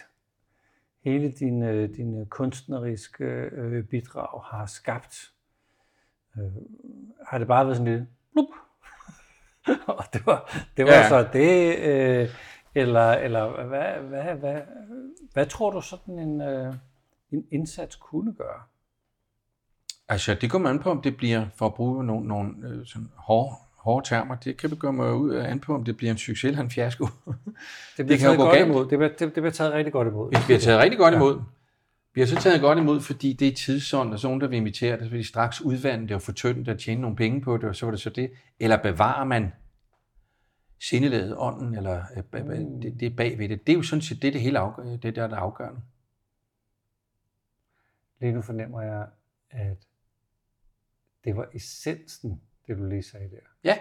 Speaker 2: hele din, øh, din kunstneriske øh, bidrag har skabt. Øh, har det bare været sådan lidt blup? <laughs> og det var, det var ja. så det, øh, eller, eller hvad, hvad, hvad, hvad tror du sådan en, øh, en indsats kunne gøre?
Speaker 3: Altså, det kommer an på, om det bliver, for at bruge nogle, nogle øh, sådan hårde hårde termer, det kan begynde ud an på, om det bliver en succes eller en fiasko.
Speaker 2: Det bliver det kan taget godt imod. Det bliver, det, det bliver taget rigtig godt imod.
Speaker 3: Det bliver taget rigtig godt imod. Har så taget godt imod, fordi det er tidsånd, og så nogen, der vil imitere det, så vil de straks udvande det og få det og tjene nogle penge på det, og så var det så det. Eller bevarer man sindelaget ånden, eller øh, mm. det, det bagved det. Det er jo sådan set det, det hele afgør, det der, der er afgørende.
Speaker 2: Lige nu fornemmer jeg, at det var essensen det du lige sagde der.
Speaker 3: Ja,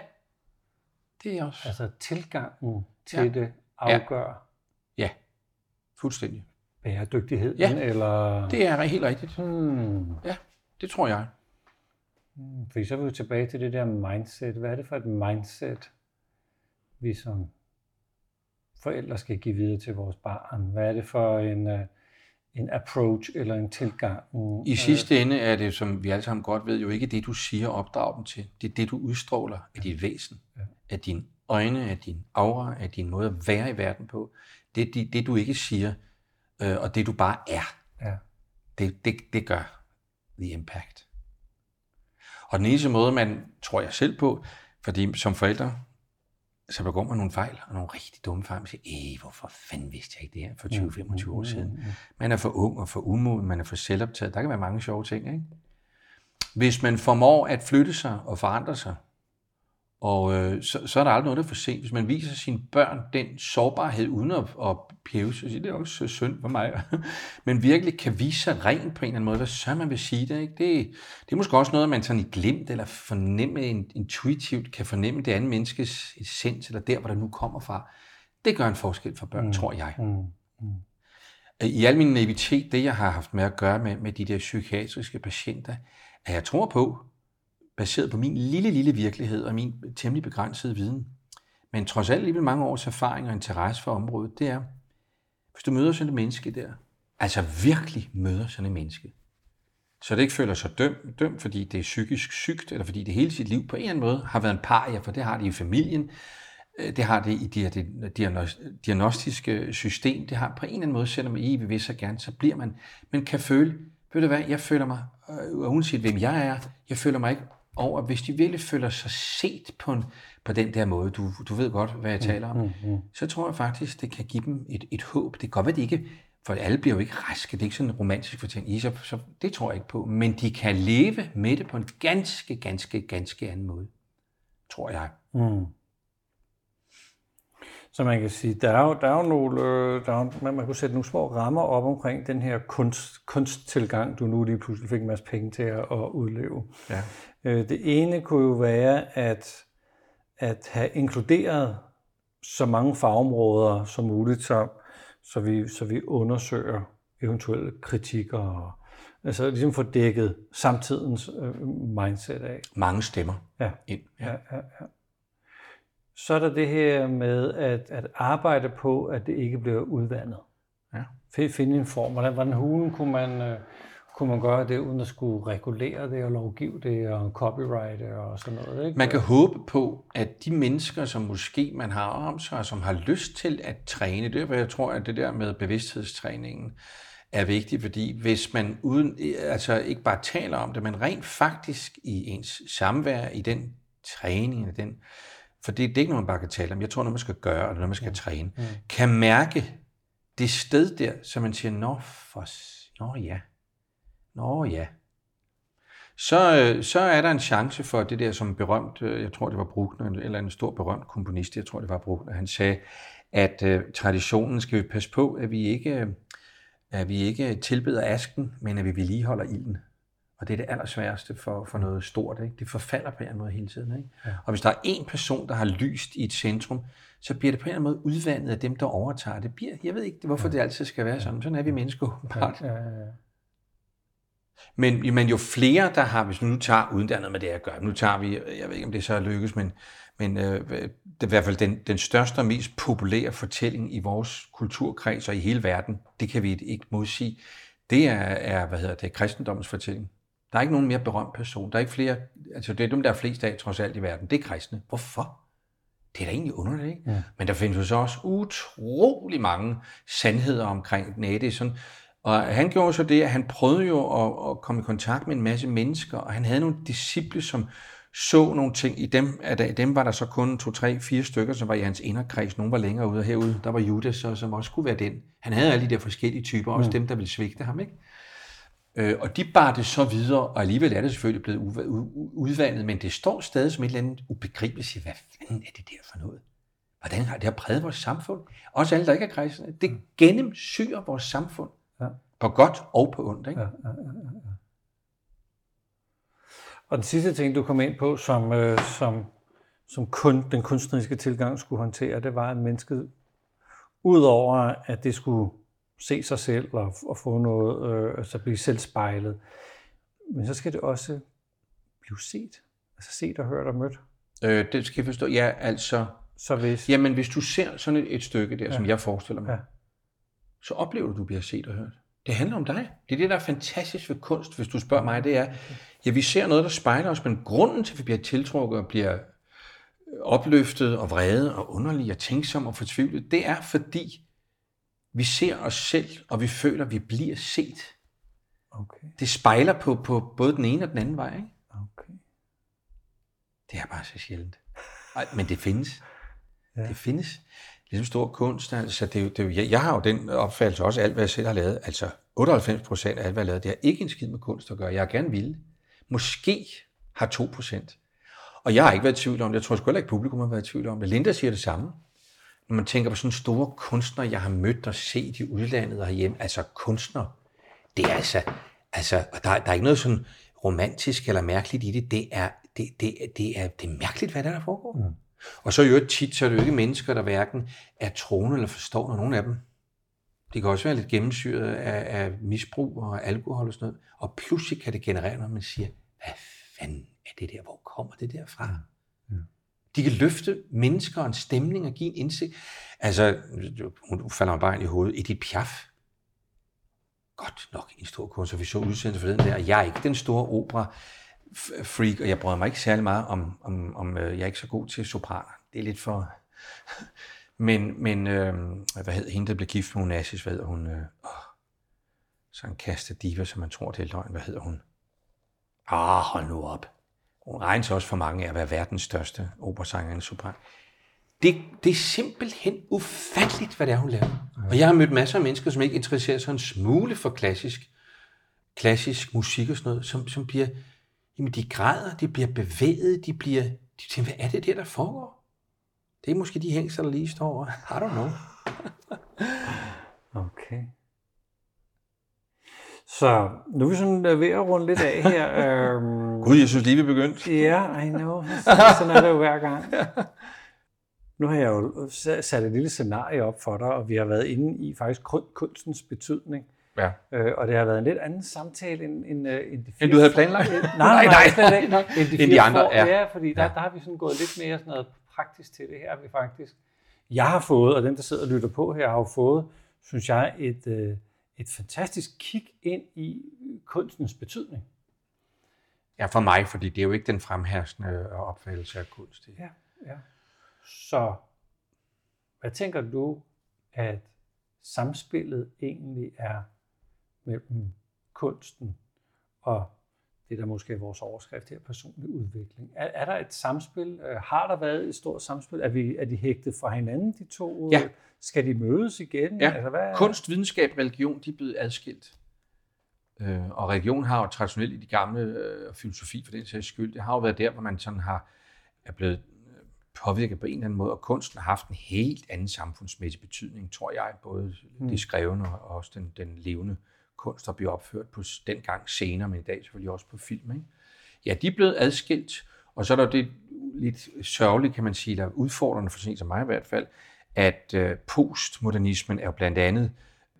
Speaker 3: det er også.
Speaker 2: Altså tilgangen til ja. det afgør.
Speaker 3: Ja. ja, fuldstændig.
Speaker 2: Bæredygtigheden,
Speaker 3: ja.
Speaker 2: eller?
Speaker 3: det er helt rigtigt. Hmm. Ja, det tror jeg.
Speaker 2: Hmm. Fordi så er vi jo tilbage til det der mindset. Hvad er det for et mindset, vi som forældre skal give videre til vores barn? Hvad er det for en, uh, en approach eller en tilgang.
Speaker 3: I sidste ende er det, som vi alle sammen godt ved, jo ikke det, du siger opdrag dem til. Det er det, du udstråler af dit væsen, ja. af dine øjne, af din aura, af din måde at være i verden på. Det er det, det du ikke siger, øh, og det du bare er. Ja. Det, det, det gør the impact. Og den eneste måde, man tror jeg selv på, fordi som forældre, så begår man nogle fejl, og nogle rigtig dumme fejl. Man siger, Æh, hvorfor fanden vidste jeg ikke det her for 20-25 år siden? Man er for ung og for umoden, man er for selvoptaget. Der kan være mange sjove ting, ikke? Hvis man formår at flytte sig og forandre sig, og øh, så, så er der aldrig noget, der er for sent. Hvis man viser sine børn den sårbarhed uden at, at pæve, så siger det er også synd for mig. <laughs> Men virkelig kan vise sig rent på en eller anden måde. Hvad så man vil sige det? Ikke? Det, det er måske også noget, man sådan i glemt eller fornemme intuitivt kan fornemme det andet menneskes essens, eller der, hvor det nu kommer fra. Det gør en forskel for børn, mm. tror jeg. Mm. Mm. I al min naivitet, det jeg har haft med at gøre med, med de der psykiatriske patienter, at jeg tror på, baseret på min lille, lille virkelighed og min temmelig begrænsede viden, men trods alt alligevel mange års erfaring og interesse for området, det er, hvis du møder sådan et menneske der, altså virkelig møder sådan et menneske, så det ikke føler sig dømt, dømt, fordi det er psykisk sygt, eller fordi det hele sit liv på en eller anden måde har været en paria, for det har det i familien, øh, det har det i det diagnostiske system. Det har på en eller anden måde, selvom I vil så gerne, så bliver man, men kan føle, ved du hvad, jeg føler mig, øh, uanset hvem jeg er, jeg føler mig ikke over, hvis de virkelig føler sig set på, en, på den der måde, du, du ved godt, hvad jeg taler om, mm, mm. så tror jeg faktisk, det kan give dem et, et håb. Det kan godt være, det ikke, for alle bliver jo ikke raske, det er ikke sådan en romantisk fortælling, så, så det tror jeg ikke på, men de kan leve med det på en ganske, ganske, ganske anden måde, tror jeg. Mm.
Speaker 2: Så man kan sige, der er jo, der er jo nogle, øh, der er, man, man kunne sætte nogle små rammer op omkring den her kunst, kunsttilgang, du nu lige pludselig fik en masse penge til at, at udleve. Ja. Øh, det ene kunne jo være at, at have inkluderet så mange fagområder som muligt, så, så, vi, så vi undersøger eventuelle kritikker og altså ligesom få dækket samtidens øh, mindset af.
Speaker 3: Mange stemmer
Speaker 2: ja. ind. Ja. Ja, ja, ja. Så er der det her med at, at arbejde på, at det ikke bliver udvandet. Ja. Finde en form. Hvordan, hvordan hulen kunne man, øh, kunne man gøre det, uden at skulle regulere det og lovgive det og copyright og sådan noget? Ikke?
Speaker 3: Man kan håbe på, at de mennesker, som måske man har om sig, som har lyst til at træne, det er, jeg tror, at det der med bevidsthedstræningen er vigtigt, fordi hvis man uden, altså ikke bare taler om det, men rent faktisk i ens samvær, i den træning, i den for det, det er ikke noget, man bare kan tale om. Jeg tror, noget man skal gøre, eller noget man skal mm. træne, mm. kan mærke det sted der, så man siger, nå, for, nå ja, nå ja. Så, øh, så er der en chance for det der, som berømt, øh, jeg tror det var Bruckner, eller en stor berømt komponist, jeg tror det var Bruckner, han sagde, at uh, traditionen skal vi passe på, at vi ikke, at vi ikke tilbeder asken, men at vi vedligeholder ilden. Og det er det allersværeste for, for noget stort. Ikke? Det forfalder på en eller anden måde hele tiden. Ikke? Ja. Og hvis der er en person, der har lyst i et centrum, så bliver det på en eller anden måde udvandet af dem, der overtager det. Bliver, jeg ved ikke, hvorfor ja. det altid skal være sådan. Sådan er vi mennesker åbenbart. Ja, ja, ja. Men, men jo flere, der har, hvis vi nu tager, uden er noget med det at gøre, nu tager vi, jeg ved ikke, om det så er lykkes, men, men øh, det er i hvert fald den, den største og mest populære fortælling i vores kulturkreds og i hele verden, det kan vi ikke modsige, det er, er hvad hedder det, kristendommens fortælling. Der er ikke nogen mere berømt person. Der er ikke flere, altså det er dem, der er flest af trods alt i verden. Det er kristne. Hvorfor? Det er da egentlig underligt, ikke? Ja. Men der findes jo så også utrolig mange sandheder omkring den. det er sådan, og han gjorde så det, at han prøvede jo at, at komme i kontakt med en masse mennesker, og han havde nogle disciple, som så nogle ting. I dem, at dem var der så kun to, tre, fire stykker, som var i hans inderkreds. Nogle var længere ude, og herude der var Judas, så, som også kunne være den. Han havde alle de der forskellige typer, også ja. dem, der ville svigte ham. Ikke? Øh, og de bar det så videre, og alligevel er det selvfølgelig blevet udvandet, men det står stadig som et eller andet ubegribeligt. Hvad fanden er det der for noget? Hvordan har det har præget vores samfund? Også alle, der ikke er kristne. Det gennemsyrer vores samfund. Ja. På godt og på ondt. Ikke? Ja, ja, ja, ja.
Speaker 2: Og den sidste ting, du kom ind på, som, øh, som, som kun den kunstneriske tilgang skulle håndtere, det var, at mennesket, udover at det skulle se sig selv og, og få noget, øh, altså blive selv spejlet. Men så skal det også blive set. Altså set og hørt og mødt.
Speaker 3: Øh, det skal jeg forstå. Ja, altså...
Speaker 2: Så hvis...
Speaker 3: Jamen, hvis du ser sådan et, et stykke der, ja. som jeg forestiller mig, ja. Så oplever du, at du bliver set og hørt. Det handler om dig. Det er det, der er fantastisk ved kunst, hvis du spørger mig. Det er, ja, vi ser noget, der spejler os, men grunden til, at vi bliver tiltrukket og bliver opløftet og vrede og underlige og tænksomme og fortvivlet, det er fordi, vi ser os selv, og vi føler, at vi bliver set. Okay. Det spejler på, på både den ene og den anden vej. Ikke? Okay. Det er bare så sjældent. Ej, men det findes. Ja. Det findes. Ligesom stor kunst. Altså, det, det, jeg, jeg har jo den opfattelse også, alt hvad jeg selv har lavet, altså 98 procent af alt, hvad jeg har lavet, det har ikke en skid med kunst at gøre. Jeg er gerne ville. Måske har 2 procent. Og jeg har ikke været i tvivl om det. Jeg tror sgu heller ikke, publikum har været i tvivl om det. Linda siger det samme når man tænker på sådan store kunstnere, jeg har mødt og set i udlandet og hjemme, altså kunstnere, det er altså, altså og der, der er ikke noget sådan romantisk eller mærkeligt i det, det er, det, det, det er, det er mærkeligt, hvad der, der foregår. Mm. Og så er jo tit, så er det jo ikke mennesker, der hverken er troende eller forstår, nogen af dem. Det kan også være lidt gennemsyret af, af misbrug og alkohol og sådan noget. Og pludselig kan det generere, når man siger, hvad fanden er det der, hvor kommer det der fra? Mm. De kan løfte mennesker og en stemning og give en indsigt. Altså, hun falder mig bare ind i hovedet. Edith Piaf. Godt nok en stor kunst, vi så for den der. Jeg er ikke den store opera freak, og jeg bryder mig ikke særlig meget om, om, om øh, jeg er ikke så god til sopraner. Det er lidt for, <laughs> Men, men øh, hvad hedder hende, der blev gift med Onassis, hvad hedder hun? Øh, åh, så en kaste diva, som man tror, det er løgn. Hvad hedder hun? Ah, hold nu op. Hun regnes også for mange af at være verdens største operasanger i sopran. Det, det er simpelthen ufatteligt, hvad det er, hun laver. Og jeg har mødt masser af mennesker, som ikke interesserer sig en smule for klassisk, klassisk musik og sådan noget, som, som bliver, jamen de græder, de bliver bevæget, de bliver, de tænker, hvad er det der, der foregår? Det er måske de hængster, der lige står over. I don't know.
Speaker 2: Okay. Så nu er vi sådan øh, ved at runde lidt af her. <laughs> øhm,
Speaker 3: Gud, jeg synes lige, vi er begyndt.
Speaker 2: Ja, I know. Sådan er det jo hver gang. <laughs> Nu har jeg jo sat et lille scenarie op for dig, og vi har været inde i faktisk kun- kunstens betydning.
Speaker 3: Ja.
Speaker 2: Øh, og det har været en lidt anden samtale end, end, øh, end de fire
Speaker 3: End du havde planlagt?
Speaker 2: Nej, nej, nej, slet ikke. End de,
Speaker 3: End de andre,
Speaker 2: for,
Speaker 3: ja.
Speaker 2: ja. fordi der,
Speaker 3: Ja.
Speaker 2: der har vi sådan gået lidt mere sådan noget praktisk til det her, vi faktisk. Jeg har fået, og dem, der sidder og lytter på her, har jo fået, synes jeg, et, øh, et fantastisk kig ind i kunstens betydning.
Speaker 3: Ja, for mig, fordi det er jo ikke den fremherskende opfattelse af kunst.
Speaker 2: Ja, ja. Så hvad tænker du, at samspillet egentlig er mellem kunsten og det, der måske er vores overskrift her, personlig udvikling? Er, er der et samspil? Øh, Har der været et stort samspil? Er, vi, er de hægtet fra hinanden, de to?
Speaker 3: Ja.
Speaker 2: Skal de mødes igen?
Speaker 3: Ja,
Speaker 2: Altså, hvad
Speaker 3: kunst, videnskab, religion, de er blevet adskilt. Øh, og religion har jo traditionelt i de gamle øh, filosofi for den sags skyld, det har jo været der, hvor man sådan har er blevet øh, påvirket på en eller anden måde, og kunsten har haft en helt anden samfundsmæssig betydning, tror jeg, både mm. det skrevne og også den, den levende kunst, der bliver opført på dengang scener, men i dag selvfølgelig også på film. Ikke? Ja, de er blevet adskilt, og så er der det lidt sørgeligt, kan man sige, der er udfordrende for sådan som mig i hvert fald, at øh, postmodernismen er jo blandt andet,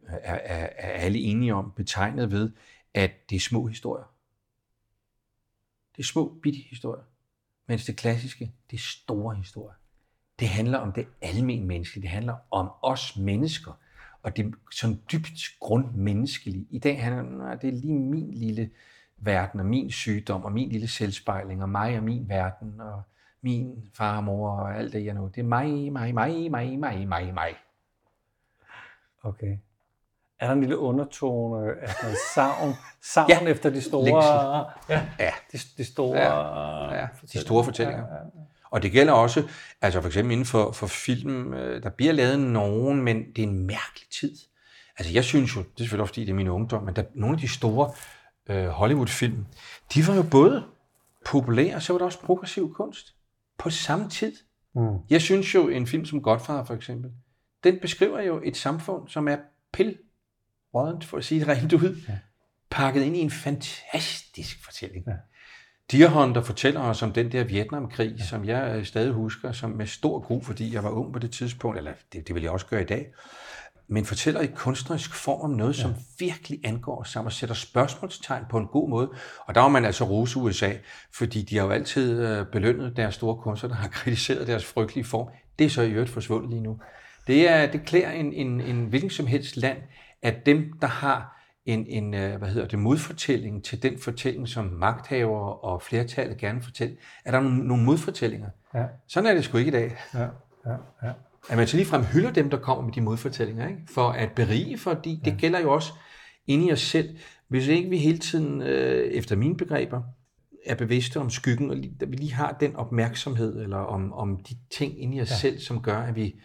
Speaker 3: øh, er, er, er alle enige om, betegnet ved, at det er små historier. Det er små, bitte historier. Mens det klassiske, det er store historier. Det handler om det almen menneske. Det handler om os mennesker. Og det er sådan dybt grundmenneskelige. I dag handler det om, "Nå, det er lige min lille verden, og min sygdom, og min lille selvspejling, og mig og min verden, og min far og mor, og alt det, jeg nu. Det er mig, mig, mig, mig, mig, mig, mig.
Speaker 2: Okay. Er der en lille undertone af noget savn, <laughs> savn ja.
Speaker 3: Ja.
Speaker 2: efter de store, ja,
Speaker 3: Ja.
Speaker 2: de, de store,
Speaker 3: Ja, ja, de store fortællinger. Og det gælder også, altså for eksempel inden for, for film, øh, der bliver lavet nogen, men det er en mærkelig tid. Altså jeg synes jo, det er selvfølgelig også fordi, det er min ungdom, men der, nogle af de store øh, Hollywood-film, de var jo både populære, og så var der også progressiv kunst på samme tid.
Speaker 2: Mm.
Speaker 3: Jeg synes jo, en film som Godfather for eksempel, den beskriver jo et samfund, som er pil rådent, for at sige det rent ud, ja. pakket ind i en fantastisk fortælling. Ja. Deer Hunter fortæller os om den der Vietnamkrig, ja. som jeg øh, stadig husker som med stor gru, fordi jeg var ung på det tidspunkt, eller det, det vil jeg også gøre i dag, men fortæller i kunstnerisk form om noget, ja. som virkelig angår os sammen og sætter spørgsmålstegn på en god måde. Og der var man altså rose USA, fordi de har jo altid øh, belønnet deres store kunstnere, der har kritiseret deres frygtelige form. Det er så i øvrigt forsvundet lige nu. Det, er, det klæder en, en, en hvilken som helst land, at dem, der har en, en øh, hvad hedder det, modfortælling til den fortælling, som magthavere og flertallet gerne vil fortælle, er der nogle, nogle modfortællinger.
Speaker 2: Ja.
Speaker 3: Sådan er det sgu ikke i dag.
Speaker 2: Ja, ja, ja.
Speaker 3: At man så ligefrem hylder dem, der kommer med de modfortællinger, ikke? for at berige, fordi det gælder jo også inde i os selv. Hvis ikke vi hele tiden, øh, efter mine begreber, er bevidste om skyggen, og lige, at vi lige har den opmærksomhed, eller om, om de ting inde i os ja. selv, som gør, at vi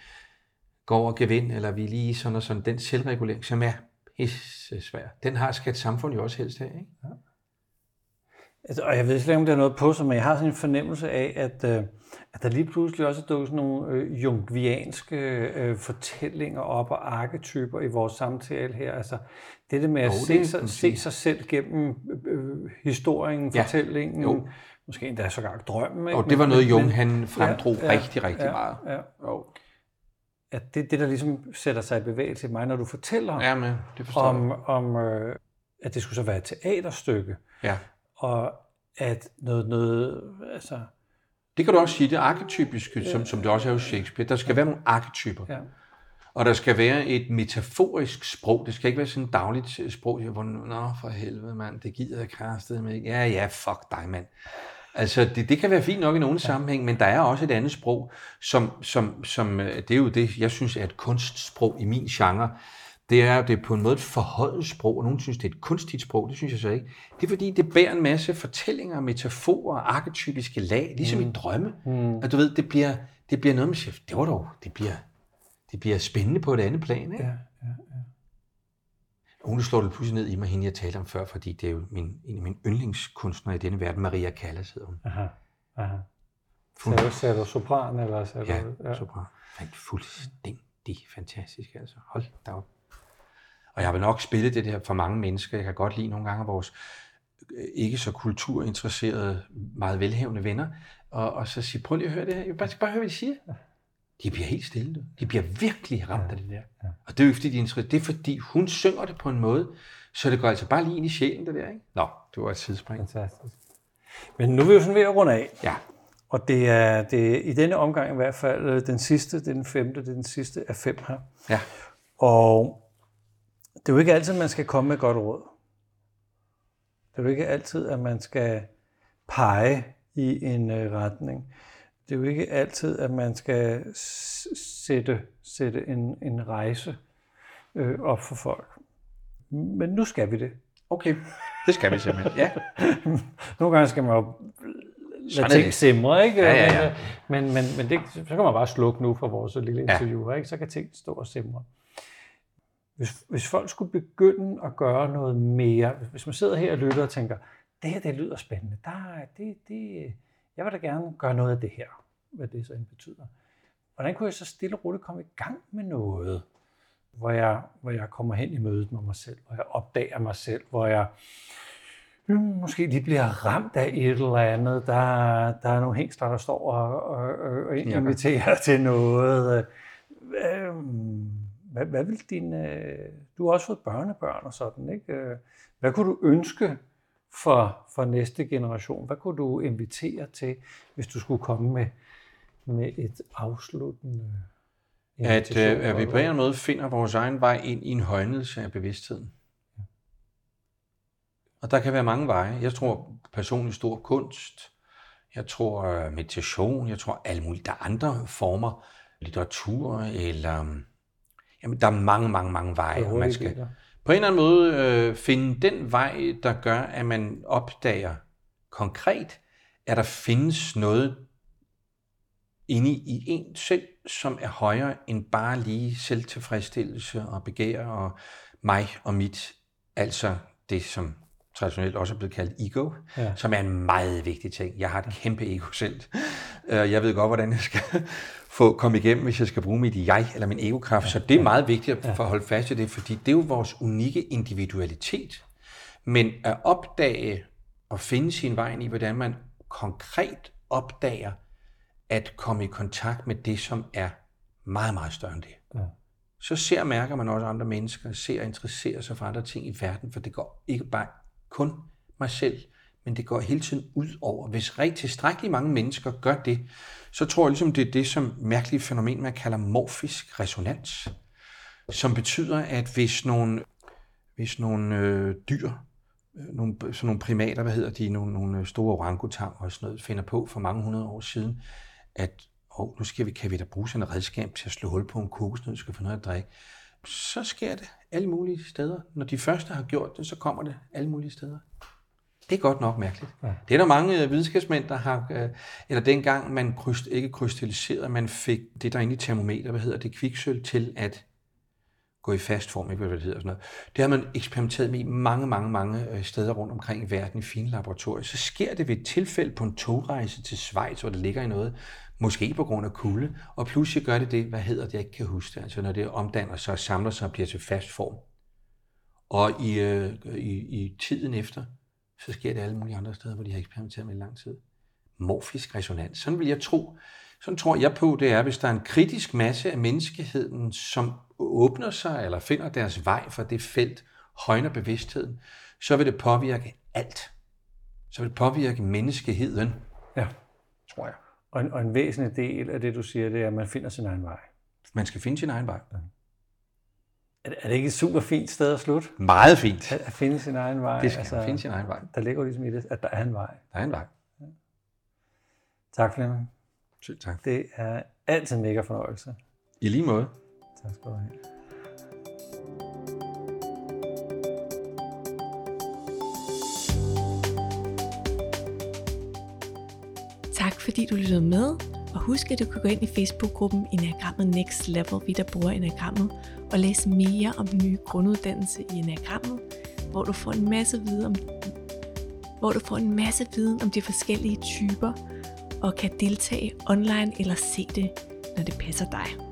Speaker 3: går over gevind, eller vi lige sådan og sådan, den selvregulering, som er svær. Den har skal et samfund jo også helst have, ikke?
Speaker 2: Altså, og jeg ved slet ikke, om der er noget på sig, men jeg har sådan en fornemmelse af, at, øh, at der lige pludselig også er dukket sådan nogle øh, jungianske øh, fortællinger op og arketyper i vores samtale her. Altså det der med at
Speaker 3: det
Speaker 2: se,
Speaker 3: kan
Speaker 2: sig, se sig selv gennem øh, historien,
Speaker 3: Ja.
Speaker 2: fortællingen,
Speaker 3: Jo.
Speaker 2: måske endda sågar drømmen. Ikke?
Speaker 3: Og det var noget, Jung han fremdrog
Speaker 2: Ja, ja,
Speaker 3: rigtig, rigtig
Speaker 2: ja,
Speaker 3: meget.
Speaker 2: Ja.
Speaker 3: Jo.
Speaker 2: At det, det, der ligesom sætter sig i bevægelse i mig, når du fortæller
Speaker 3: Ja, men det
Speaker 2: om, om øh, at det skulle så være et teaterstykke,
Speaker 3: Ja.
Speaker 2: og at noget, noget altså,
Speaker 3: Det kan du også sige, det arketypiske, som, som det også er hos Shakespeare. Der skal være nogle arketyper.
Speaker 2: ja,
Speaker 3: Og der skal være et metaforisk sprog. Det skal ikke være sådan et dagligt sprog, hvor, nå for helvede mand, det gider jeg kraftedet med. ikke. Ja, ja, fuck dig mand. Altså, det, det kan være fint nok i nogle ja. sammenhæng, men der er også et andet sprog, som, som, som øh, det er jo det, jeg synes er et kunstsprog i min genre. Det er det er på en måde et forhøjet sprog, og nogen synes, det er et kunstigt sprog. Det synes jeg så ikke. Det er fordi, det bærer en masse fortællinger, metaforer, arketypiske lag, ligesom mm. i drømme. Mm. Og du ved, det bliver, det bliver noget med chef. Det var dog, det bliver, det bliver spændende på et andet plan, ikke? Ja, nu slår det pludselig ned i mig, hende jeg talte om før, fordi det er jo min, en af mine yndlingskunstnere i denne verden, Maria Callas hedder hun. Aha, aha.
Speaker 2: Du, sagde du sopran, eller sagde
Speaker 3: ja, du... Ja, sopran. Fandt fuldstændig fantastisk, altså. Hold da op. Og jeg har vel nok spillet det der for mange mennesker. Jeg kan godt lide nogle gange vores øh, ikke så kulturinteresserede, meget velhævende venner, og, og så sige, prøv lige at høre det her. Jeg bare, bare høre, hvad de siger. De bliver helt stille. De bliver virkelig ramt ja, af det der. Ja. Og det er jo fordi de er Det er, fordi hun synger det på en måde, så det går altså bare lige ind i sjælen, det der, ikke? Nå, det var et sidespring.
Speaker 2: Fantastisk. Men nu er vi jo sådan ved at runde af.
Speaker 3: Ja.
Speaker 2: Og det er, det er i denne omgang i hvert fald øh, den sidste, det er den femte, det er den sidste af fem her.
Speaker 3: Ja.
Speaker 2: Og det er jo ikke altid, man skal komme med godt råd. Det er jo ikke altid, at man skal pege i en øh, retning. Det er jo ikke altid, at man skal sætte, sætte en, en rejse øh, op for folk. Men nu skal vi det.
Speaker 3: Okay, det skal vi simpelthen, ja. <laughs>
Speaker 2: Nogle gange skal man jo lade ting simre, ikke?
Speaker 3: Ja, ja, ja.
Speaker 2: Men, men, men det, så kan man bare slukke nu for vores lille interview, ja. ikke? så kan ting stå og simre. Hvis, hvis folk skulle begynde at gøre noget mere, hvis man sidder her og lytter og tænker, det her det lyder spændende, der, det, det, jeg vil da gerne gøre noget af det her, hvad det så end betyder. Hvordan kunne jeg så stille og roligt komme i gang med noget, hvor jeg, hvor jeg kommer hen i mødet med mig selv, hvor jeg opdager mig selv, hvor jeg hmm, måske lige bliver ramt af et eller andet. Der, der er nogle hængsler, der står og, og, og inviterer til noget. Hvad, hvad vil din... Øh, du har også fået børnebørn og sådan, ikke? Hvad kunne du ønske for, for næste generation? Hvad kunne du invitere til, hvis du skulle komme med, med et afsluttende
Speaker 3: at, øh, at vi på en måde finder vores egen vej ind i en højnelse af bevidstheden. Og der kan være mange veje. Jeg tror personligt stor kunst, jeg tror øh, meditation, jeg tror alle mulige, der er andre former, litteratur eller Jamen, der er mange, mange, mange veje, og man skal på en eller anden måde øh, finde den vej, der gør, at man opdager konkret, at der findes noget inde i en selv, som er højere end bare lige selvtilfredsstillelse og begær og mig og mit. Altså det, som traditionelt også er blevet kaldt ego, ja. som er en meget vigtig ting. Jeg har et kæmpe ego selv. Øh, jeg ved godt, hvordan jeg skal få komme igennem, hvis jeg skal bruge mit jeg eller min ego-kraft. Så det er meget vigtigt at holde fast i det, fordi det er jo vores unikke individualitet. Men at opdage og finde sin vej i, hvordan man konkret opdager at komme i kontakt med det, som er meget, meget større end det. Ja. Så ser og mærker man også andre mennesker, ser og interesserer sig for andre ting i verden, for det går ikke bare kun mig selv, men det går hele tiden ud over. Hvis rigtig tilstrækkeligt mange mennesker gør det, så tror jeg ligesom, det er det som mærkelige fænomen, man kalder morfisk resonans, som betyder, at hvis nogle, hvis nogle øh, dyr, øh, nogle, sådan nogle primater, hvad hedder de, nogle, nogle øh, store orangutanger og sådan noget, finder på for mange hundrede år siden, at og nu skal vi, kan vi da bruge sådan et redskab til at slå hul på en kokosnød, skal få noget at drikke. Så sker det alle mulige steder. Når de første har gjort det, så kommer det alle mulige steder. Det er godt nok mærkeligt. Ja. Det er der mange øh, videnskabsmænd, der har, øh, eller dengang man kryst, ikke krystalliserede, man fik det der inde i termometer, hvad hedder det, kviksøl, til at gå i fast form, ikke hvad det hedder sådan noget. Det har man eksperimenteret med i mange, mange, mange øh, steder rundt omkring i verden i fine laboratorier. Så sker det ved et tilfælde på en togrejse til Schweiz, hvor det ligger i noget, måske på grund af kulde, og pludselig gør det det, hvad hedder det, jeg ikke kan huske det, altså når det omdanner sig, samler sig og bliver til fast form. Og i, øh, i, i tiden efter, så sker det alle mulige andre steder, hvor de har eksperimenteret med i lang tid. Morfisk resonans. Sådan vil jeg tro. Sådan tror jeg på, det er, hvis der er en kritisk masse af menneskeheden, som åbner sig eller finder deres vej fra det felt, højner bevidstheden, så vil det påvirke alt. Så vil det påvirke menneskeheden.
Speaker 2: Ja, tror jeg. Og en, og en væsentlig del af det, du siger, det er, at man finder sin egen vej.
Speaker 3: Man skal finde sin egen vej. Ja.
Speaker 2: Er det ikke et super fint sted at slutte?
Speaker 3: Meget fint.
Speaker 2: At, at finde sin egen vej.
Speaker 3: Det skal altså, finde sin egen vej.
Speaker 2: Der ligger ligesom i det, at der er en vej.
Speaker 3: Der er en vej.
Speaker 2: Tak, Flemming.
Speaker 3: Selv tak.
Speaker 2: Det er altid en mega fornøjelse.
Speaker 3: I lige måde.
Speaker 2: Tak skal du have.
Speaker 1: Tak fordi du lyttede med, og husk at du kan gå ind i Facebook-gruppen Enagrammet Next Level, vi der bruger Enagrammet, og læse mere om den nye grunduddannelse i Enagrammet, hvor du får en masse viden om, hvor du får en masse viden om de forskellige typer, og kan deltage online eller se det, når det passer dig.